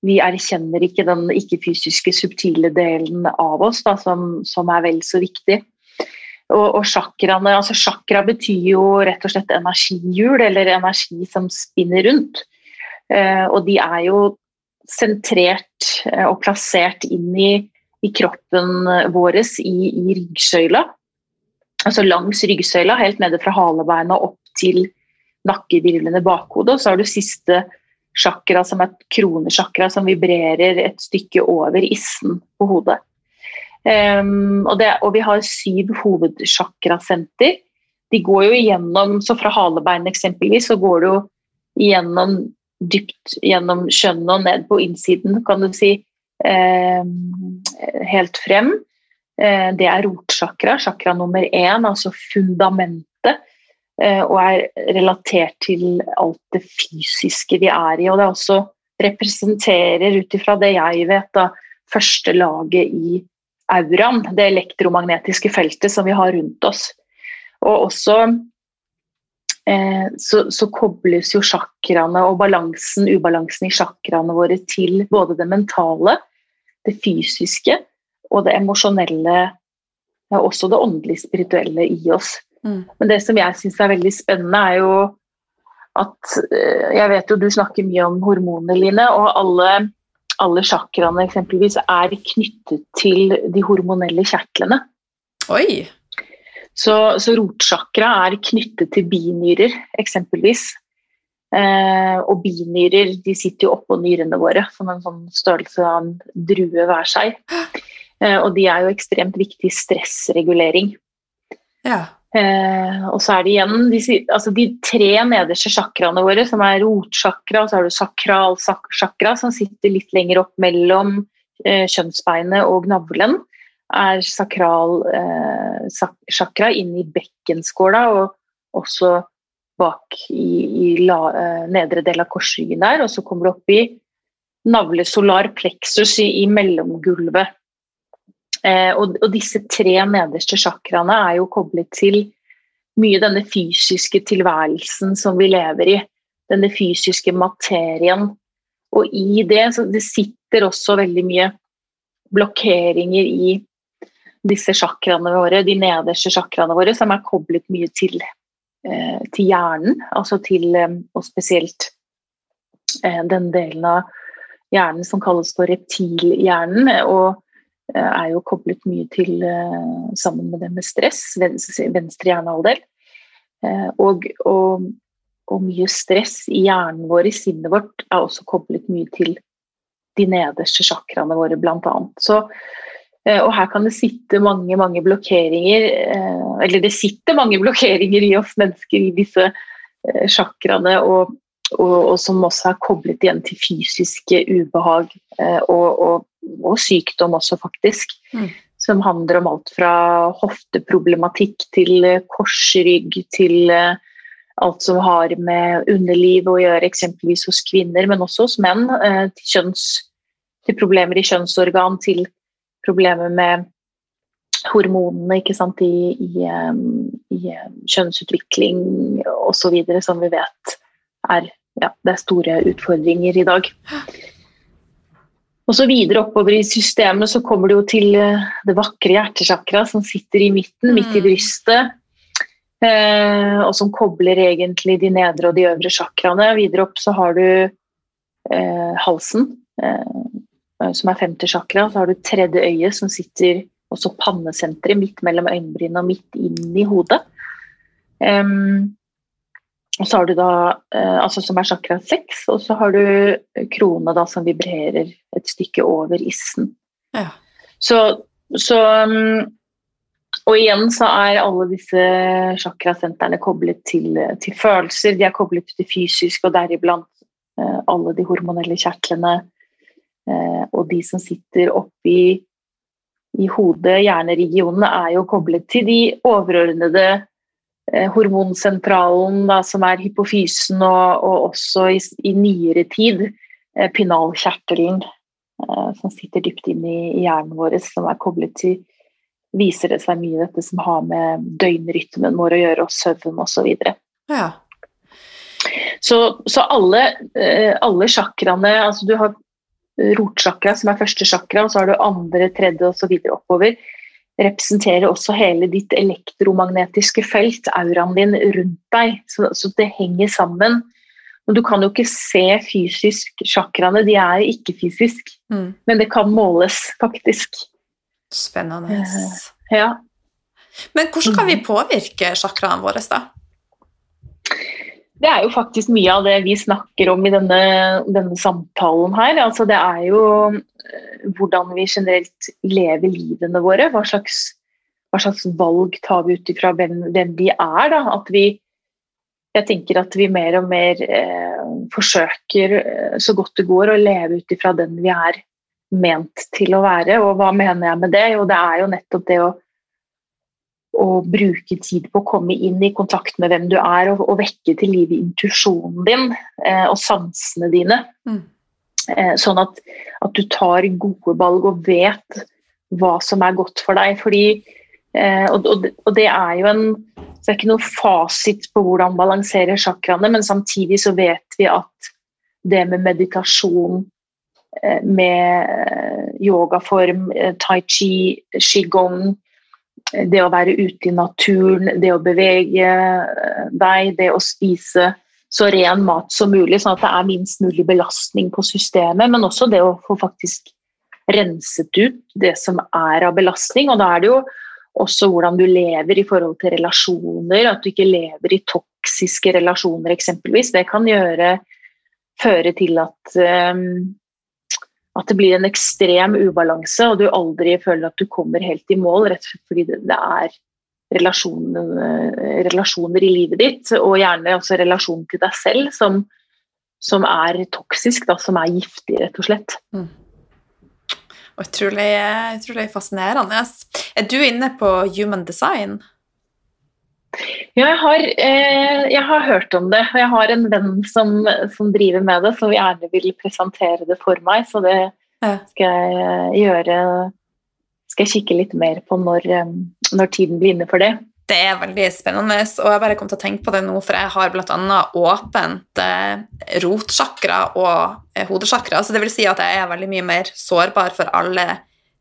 Speaker 2: vi erkjenner ikke den ikke-fysiske, subtile delen av oss da, som, som er vel så viktig. Og, og chakraene, altså Chakra betyr jo rett og slett energihjul, eller energi som spinner rundt. Eh, og de er jo sentrert eh, og plassert inn i, i kroppen vår i, i ryggsøyla altså langs ryggsøyla, helt nede fra halebeina opp til nakkevirvlene bakhodet. Og så har du siste chakra, som er kronesjakra, som vibrerer et stykke over issen på hodet. Um, og, det, og vi har syv hovedsjakrasenter. De går jo igjennom, så fra halebeinet eksempelvis, så går du jo igjennom dypt gjennom kjønnet og ned på innsiden, kan du si, eh, helt frem. Eh, Det er rotsjakra, chakra nummer én, altså fundamentet, eh, og er relatert til alt det fysiske vi er i. Og det også representerer, ut ifra det jeg vet, da, første laget i auraen, det elektromagnetiske feltet som vi har rundt oss. Og også så, så kobles jo sjakraene og balansen, ubalansen i sjakraene våre til både det mentale, det fysiske og det emosjonelle, ja, også det åndelig spirituelle i oss.
Speaker 1: Mm.
Speaker 2: Men det som jeg syns er veldig spennende, er jo at eh, Jeg vet jo du snakker mye om hormoner, Line, og alle, alle sjakraene eksempelvis er knyttet til de hormonelle kjertlene.
Speaker 1: Oi!
Speaker 2: Så, så rotsjakra er knyttet til binyrer, eksempelvis. Eh, og binyrer de sitter jo oppå nyrene våre, som en sånn størrelse av en drue hver seg. Eh, og de er jo ekstremt viktig stressregulering.
Speaker 1: Ja.
Speaker 2: Eh, og så er det igjen de, altså de tre nederste chakraene våre, som er rotsjakra, og så har du sakral chakra, som sitter litt lenger opp mellom eh, kjønnsbeinet og navlen. Er sakral eh, chakra inne i bekkenskåla og også bak i, i la, eh, nedre del av korsryggen der. Og så kommer du opp i navle solar plexus i, i mellomgulvet. Eh, og, og, disse tre nederste chakraene er jo koblet til mye denne fysiske tilværelsen som vi lever i. Denne fysiske materien. Og i det det sitter også veldig mye blokkeringer i disse sjakraene våre, de nederste sjakraene våre, som er koblet mye til, eh, til hjernen. Altså til, eh, og spesielt eh, den delen av hjernen som kalles for reptilhjernen. og Eh, er jo koblet mye til eh, sammen med det med stress, venstre, venstre hjernehalvdel. Eh, og, og, og, mye stress i hjernen vår, i sinnet vårt, er også koblet mye til de nederste sjakraene våre, blant annet. Så og her kan det sitte mange mange blokkeringer Eller det sitter mange blokkeringer i oss mennesker i disse sjakraene, og, og, og, som også er koblet igjen til fysiske ubehag og, og sykdom også, faktisk. Mm. Som handler om alt fra hofteproblematikk til eh, korsrygg til eh, alt som har med underliv å gjøre, eksempelvis hos kvinner, men også hos menn. Eh, til, kjønns, til problemer i kjønnsorgan, til problemer med hormonene ikke sant, i, i, i kjønnsutvikling osv., som vi vet er, ja, det er store utfordringer i dag. Og så videre oppover i systemet så kommer det jo til eh, det vakre hjertesjakra som sitter i midten, midt i mm. brystet. Eh, og som kobler egentlig de nedre og de øvre sjakraene. Videre opp så har du eh, halsen, eh, som er femte chakra. Så har du tredje øye, som sitter også pannesenteret, midt mellom øyenbrynene og midt inn i hodet. Um, og så har du da, uh, altså som er chakra seks, og så har du krone da som vibrerer et stykke over issen. Ja. Så, så, um, Og igjen så er alle disse chakrasentrene koblet til, til, følelser. De er koblet til fysisk, og deriblant uh, alle de hormonelle kjertlene. Eh, og de som sitter oppi i hodet, hjerneregionene, er jo koblet til de overordnede Eh, hormonsentralen, da, som er hypofysen, og, og også i, i, nyere tid eh, pinalkjertelen, eh, som sitter dypt inn i, hjernen vår, som er koblet til Viser det seg mye dette som har med døgnrytmen vår å gjøre, og søvn osv. Så, ja. så Så alle, alle chakraene altså Du har rotsjakra, som er første chakra, og så har du andre, tredje osv. oppover representerer også hele ditt elektromagnetiske felt, auraen din rundt deg. Så, så, det henger sammen. Og du kan jo ikke se fysisk chakraene, de er ikke fysisk. Mm. Men det kan måles, faktisk.
Speaker 1: Spennende.
Speaker 2: Uh, ja.
Speaker 1: Men hvordan kan vi påvirke chakraene våre, da?
Speaker 2: Det er jo faktisk mye av det vi snakker om i denne, denne samtalen her. Altså det er jo eh, hvordan vi generelt lever livene våre. Hva slags, hva slags valg tar vi ut ifra hvem, hvem, vi er. Da. At vi, jeg tenker at vi mer og mer eh, forsøker eh, så godt det går å leve ut ifra den vi er ment til å være. Og hva mener jeg med det? Jo, det er jo nettopp det å å bruke tid på å komme inn i kontakt med hvem du er, og, og vekke til live intuisjonen din eh, og sansene dine. Mm. Eh, sånn at, at, du tar gode valg og vet hva som er godt for deg. Fordi, eh, og, og, og, det er jo en det er ikke noe fasit på hvordan balansere chakraene, men samtidig så vet vi at det med meditasjon, eh, med eh, yogaform, eh, tai chi, qigong, det å være ute i naturen, det å bevege eh, deg, det å spise så ren mat som mulig, sånn at det er minst mulig belastning på systemet. Men også det å få faktisk renset ut det som er av belastning. Og da er det jo også hvordan du lever i forhold til relasjoner, at du ikke lever i toksiske relasjoner eksempelvis. Det kan gjøre, føre til at um, at det blir en ekstrem ubalanse, og du aldri føler at du kommer helt i mål, rett og slett fordi det, er relasjoner, relasjoner, i livet ditt, og gjerne også relasjonen til deg selv, som, som er toksisk, da, som er giftig, rett og slett. Mm.
Speaker 1: Utrolig, utrolig fascinerende. Er du inne på human design?
Speaker 2: Ja, jeg har, eh, jeg har, hørt om det. og Jeg har en venn som, som, driver med det, som gjerne vil presentere det for meg. Så det skal jeg gjøre Skal jeg kikke litt mer på når, eh, når tiden blir inne for det.
Speaker 1: Det er veldig spennende, og jeg bare kom til å tenke på det nå, for jeg har bl.a. åpent eh, rotsjakra og eh, hodesjakra, så det vil si at jeg er veldig mye mer sårbar for alle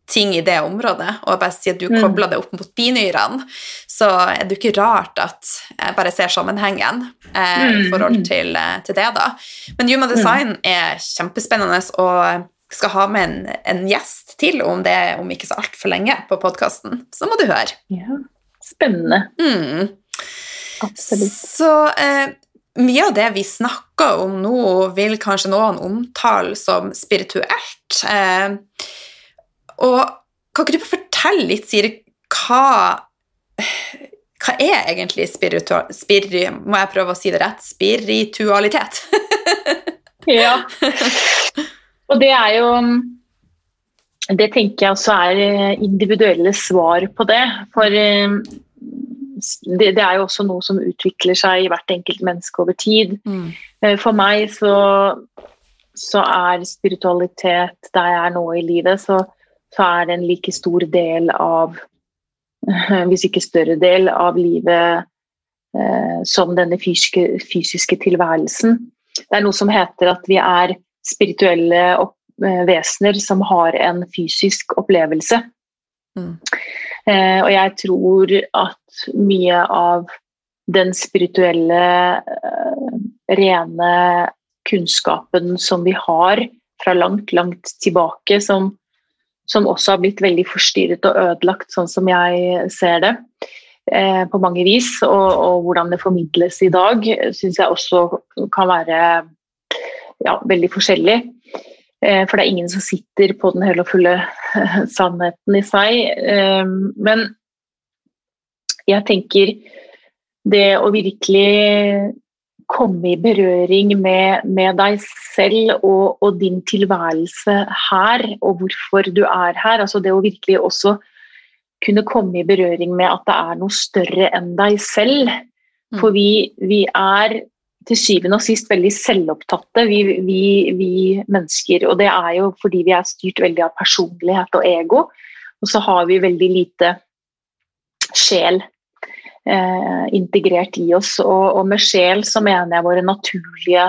Speaker 1: ting i det området, og bare si at du mm. kobler det opp mot binyrene, så er det jo ikke rart at jeg bare ser sammenhengen eh, i mm. forhold til, eh, til, det, da. Men human mm. design mm. er kjempespennende, og skal ha med en, en gjest til om det om ikke så altfor lenge på podkasten, så må du høre.
Speaker 2: Ja spennende.
Speaker 1: Mm. Absolutt. Så eh, mye av det vi snakker om nå, vil kanskje noen omtale som spirituelt. Eh, og kan ikke du fortelle litt, Siri, hva, hva er egentlig spiritual... Spiri, må jeg prøve å si det rett? Spiritualitet?
Speaker 2: ja. Og det er jo det tenker jeg også er individuelle svar på det. For eh, det, det, er jo også noe som utvikler seg i hvert enkelt menneske over tid. Mm. Eh, for meg så, så, er spiritualitet der jeg er nå i livet, så, så, er det en like stor del av Hvis ikke større del av livet eh, som denne fysiske, fysiske, tilværelsen. Det er noe som heter at vi er spirituelle opp, eh, vesener som har en fysisk opplevelse. Mm. Eh, og jeg tror at mye av den spirituelle, eh, rene kunnskapen som vi har fra langt, langt tilbake, som, som også har blitt veldig forstyrret og ødelagt, sånn som jeg ser det, eh, på mange vis, og, og, hvordan det formidles i dag, syns jeg også kan være ja, veldig forskjellig. Eh, for det er ingen som sitter på den hele og fulle sannheten i seg. Eh, men jeg tenker det å virkelig komme i berøring med, med deg selv og, og, din tilværelse her, og hvorfor du er her. altså Det å virkelig også kunne komme i berøring med at det er noe større enn deg selv. For mm. vi, vi er til syvende og sist veldig selvopptatte, vi, vi, vi, mennesker. Og det er jo fordi vi er styrt veldig av personlighet og ego. Og så har vi veldig lite sjel eh, integrert i oss. Og, og, med sjel så mener jeg våre naturlige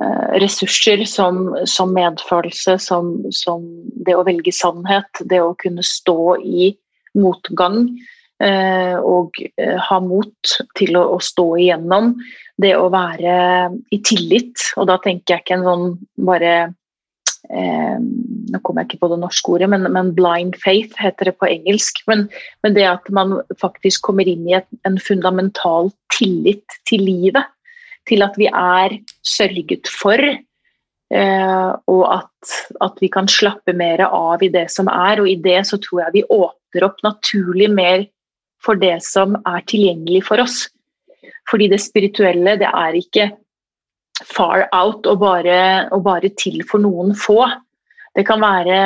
Speaker 2: eh, ressurser som, som medfølelse, som, som, det å velge sannhet, det å kunne stå i motgang. Eh, og eh, ha mot til å, stå igjennom det å være i tillit, og da tenker jeg ikke en sånn bare eh, Nå kommer jeg ikke på det norske ordet, men, men, 'blind faith' heter det på engelsk. Men, men det at man faktisk kommer inn i et, en fundamental tillit til livet. Til at vi er sørget for, eh, og at, at, vi kan slappe mer av i det som er. Og i det så tror jeg vi åpner opp naturlig mer for det som er tilgjengelig for oss. Fordi det spirituelle, det er ikke far out og bare, og bare til for noen få. Det kan være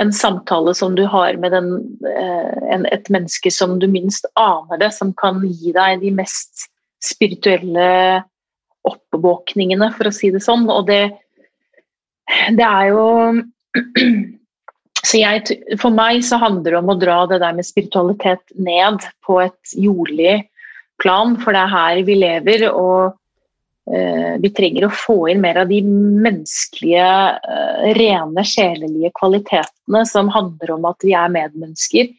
Speaker 2: en samtale som du har med den, eh, en, et menneske som du minst aner det, som kan gi deg de mest spirituelle oppvåkningene, for å si det sånn. Og det, det er jo så jeg, For meg så handler det om å dra det der med spiritualitet ned på et jordlig plan, for det er her vi lever. og vi trenger å få inn mer av de menneskelige, uh, rene, sjelelige kvalitetene som handler om at vi er medmennesker.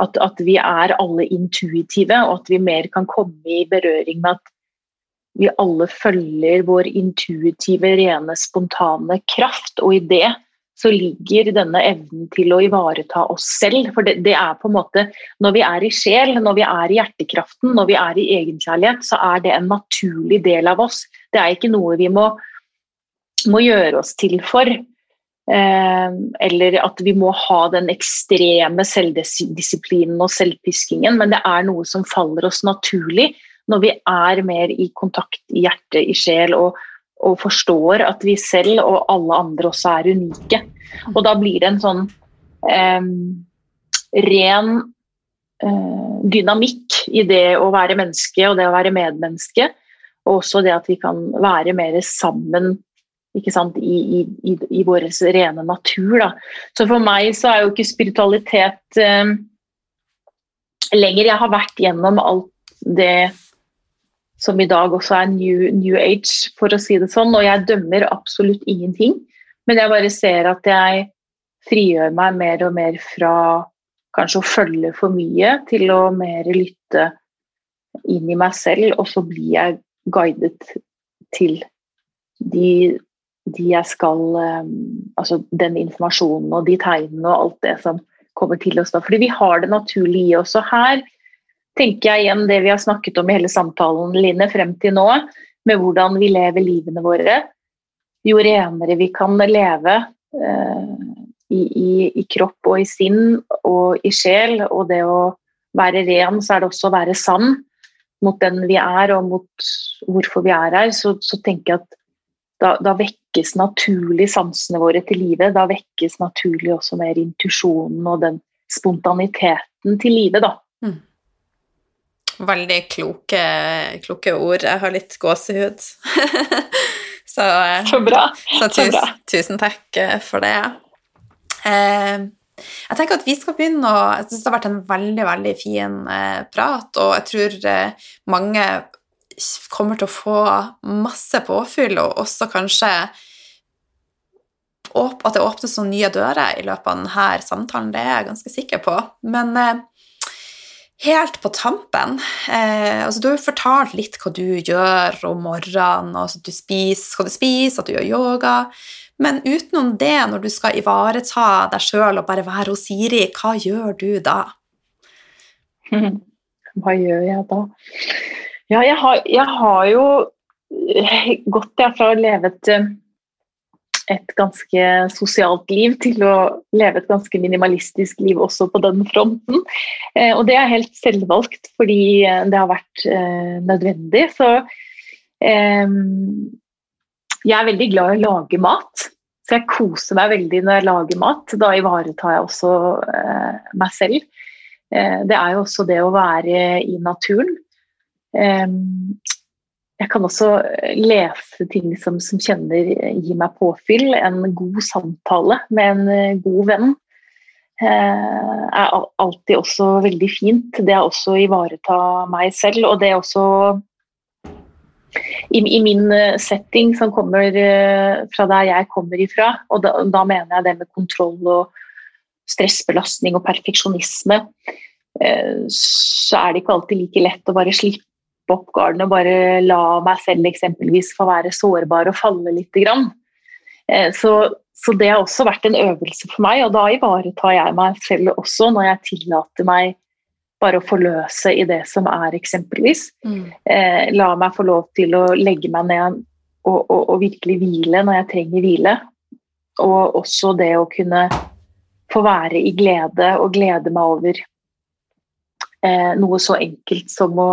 Speaker 2: At, at, vi er alle intuitive, og at vi mer kan komme i berøring med at vi alle følger vår intuitive, rene, spontane kraft. Og i det så ligger denne evnen til å ivareta oss selv. For det, det, er på en måte Når vi er i sjel, når vi er i hjertekraften, når vi er i egenkjærlighet, så er det en naturlig del av oss. Det er ikke noe vi må, må gjøre oss til for. Eh, eller at vi må ha den ekstreme selvdisiplinen og selvpiskingen, men det er noe som faller oss naturlig når vi er mer i kontakt i hjerte, i sjel, og, og forstår at vi selv og alle andre også er unike. Og da blir det en sånn eh, ren eh, dynamikk i det å være menneske og det å være medmenneske. Og også det at vi kan være mer sammen sant, i, i, i, vår rene natur. Da. Så for meg så er jo ikke spiritualitet eh, lenger Jeg har vært gjennom alt det som i dag også er new, new, age, for å si det sånn. Og jeg dømmer absolutt ingenting, men jeg bare ser at jeg frigjør meg mer og mer fra kanskje å følge for mye, til å mer lytte inn i meg selv, og så blir jeg guidet til de de jeg skal eh, Altså den informasjonen og de tegnene og alt det som kommer til oss da. Fordi vi har det naturlig i oss. Og her tenker jeg igjen det vi har snakket om i hele samtalen, Line, frem til nå, med hvordan vi lever livene våre. Jo renere vi kan leve eh, i, i, i, kropp og i sinn og i sjel, og det å være ren, så er det også å være sann mot den vi er og mot hvorfor vi er her, så, så tenker jeg at da, da, vekkes naturlig sansene våre til live. Da vekkes naturlig også mer intuisjonen og den spontaniteten til live, da. Mm.
Speaker 1: Veldig kloke, kloke, ord. Jeg har litt gåsehud. så,
Speaker 2: eh, så bra.
Speaker 1: Så, tusen, så bra. tusen takk eh, for det. Eh, jeg tenker at vi skal begynne å Jeg syns det har vært en veldig, veldig fin eh, prat, og jeg tror eh, mange kommer til å få masse påfyll, og også kanskje at det åpnes noen nye dører i løpet av denne samtalen. Det er jeg ganske sikker på. Men eh, helt på tampen eh, altså Du har jo fortalt litt hva du gjør om morgenen, altså du spiser, hva du spiser, at du gjør yoga. Men utenom det, når du skal ivareta deg sjøl og bare være hos Siri, hva gjør du da?
Speaker 2: Hva gjør jeg da? Ja, jeg har, jeg har jo gått fra å leve et, eh, et, ganske sosialt liv til å leve et ganske minimalistisk liv også på den fronten. Eh, og det er helt selvvalgt fordi det har vært eh, nødvendig. Så eh, jeg er veldig glad i å lage mat. Så jeg koser meg veldig når jeg lager mat. Da ivaretar jeg også eh, meg selv. det er jo også det å være i naturen. Jeg kan også lese ting som, som kjenner gir meg påfyll. En god samtale med en eh, god venn eh, er alltid også veldig fint. Det er også å ivareta meg selv, og det er også i, i, min eh, setting som kommer fra der jeg kommer ifra, og da, da mener jeg det med kontroll og stressbelastning og perfeksjonisme, så er det ikke alltid like lett å bare slippe opp garden og bare la meg selv eksempelvis få være sårbar og falle litt. Grann. Eh, så, så, det har også vært en øvelse for meg, og da ivaretar jeg meg selv også når jeg tillater meg bare å forløse i det som er, eksempelvis. Mm. Eh, la meg få lov til å legge meg ned og, og, og, virkelig hvile når jeg trenger hvile. Og også det å kunne få være i glede og glede meg over eh, noe så enkelt som å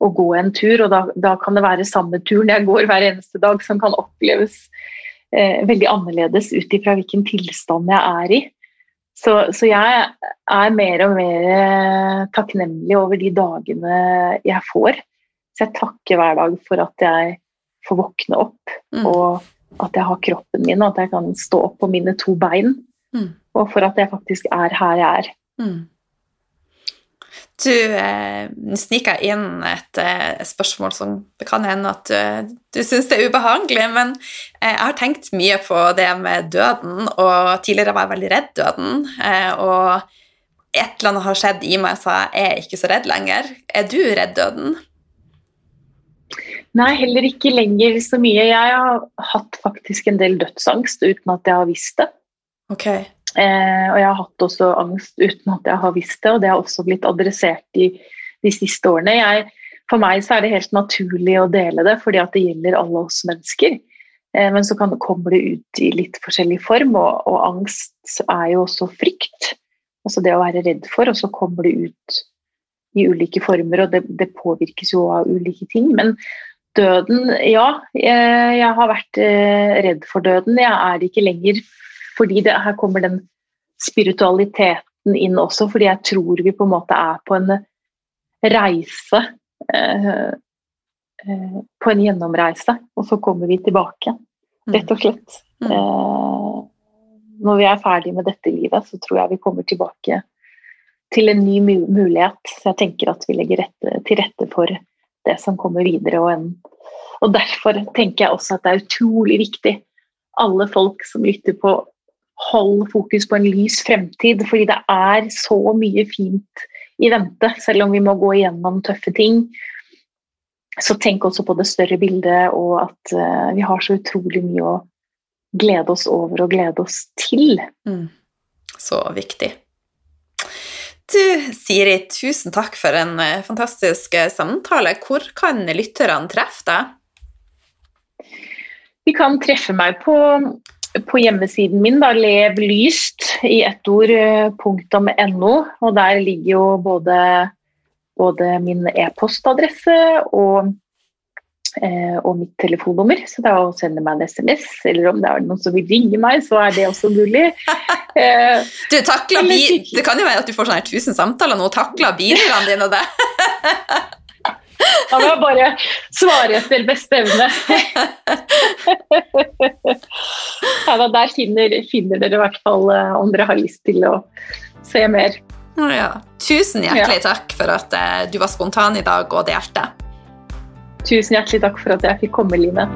Speaker 2: å gå en tur. Og da, da, kan det være samme turen jeg går hver eneste dag, som kan oppleves eh, veldig annerledes ut ifra hvilken tilstand jeg er i. Så, så, jeg er mer og mer eh, takknemlig over de dagene jeg får. Så jeg takker hver dag for at jeg får våkne opp, mm. og at jeg har kroppen min, og at jeg kan stå opp på mine to bein. Mm. Og for at jeg faktisk er her jeg er. Mm.
Speaker 1: Du eh, sniker inn et eh, spørsmål som det kan hende at du, du syns det er ubehagelig, men eh, jeg har tenkt mye på det med døden, og tidligere var jeg veldig redd døden. Eh, og et eller annet har skjedd i meg, så jeg er ikke så redd lenger. Er du redd døden?
Speaker 2: Nei, heller ikke lenger så mye. Jeg har hatt faktisk en del dødsangst uten at jeg har visst det.
Speaker 1: Okay.
Speaker 2: Eh, og jeg har hatt også angst uten at jeg har visst det, og det har også blitt adressert i de siste årene. Jeg, for meg så er det helt naturlig å dele det, fordi at det gjelder alle oss mennesker. Eh, men så kan, kommer det ut i litt forskjellig form, og, og, angst er jo også frykt. Altså det å være redd for, og så kommer det ut i ulike former, og det, det påvirkes jo av ulike ting. Men døden, ja. Jeg, jeg har vært eh, redd for døden. Jeg er ikke lenger fordi det, her kommer den spiritualiteten inn også, fordi jeg tror vi på en måte er på en reise eh, Eh, på en gjennomreise, og så kommer vi tilbake, mm. rett og slett. Mm. Eh, når vi er ferdig med dette livet, så tror jeg vi kommer tilbake til en ny mulighet. Så jeg tenker at vi legger rette, til rette for det som kommer videre. Og, en, og derfor tenker jeg også at det er utrolig viktig, alle folk som lytter på, hold fokus på en lys fremtid. Fordi det er så mye fint i vente, selv om vi må gå igjennom tøffe ting så tenk også på det større bildet, og at uh, vi har så utrolig mye å glede oss over og glede oss til. Mm.
Speaker 1: Så viktig. Du, Siri, tusen takk for en uh, fantastisk uh, samtale. Hvor kan lytterne treffe deg?
Speaker 2: De kan treffe meg på, på hjemmesiden min, da, levlyst i ett ord, punktum .no. Og der ligger jo både både min e-postadresse og, eh, og, mitt telefonnummer. Så det er å sende meg en SMS, eller om det er noen som vil ringe meg, så er det også mulig.
Speaker 1: Eh, du, det kan jo være at du får sånne 1000 samtaler nå, takler bilene dine det?
Speaker 2: Da må jeg bare svare etter beste evne. Ja, der finner, finner, dere i hvert fall eh, om dere har lyst til å se mer.
Speaker 1: Ja. Tusen hjertelig ja. takk for at uh, du var spontan i dag og delte.
Speaker 2: Tusen hjertelig takk for at jeg fikk komme, Line.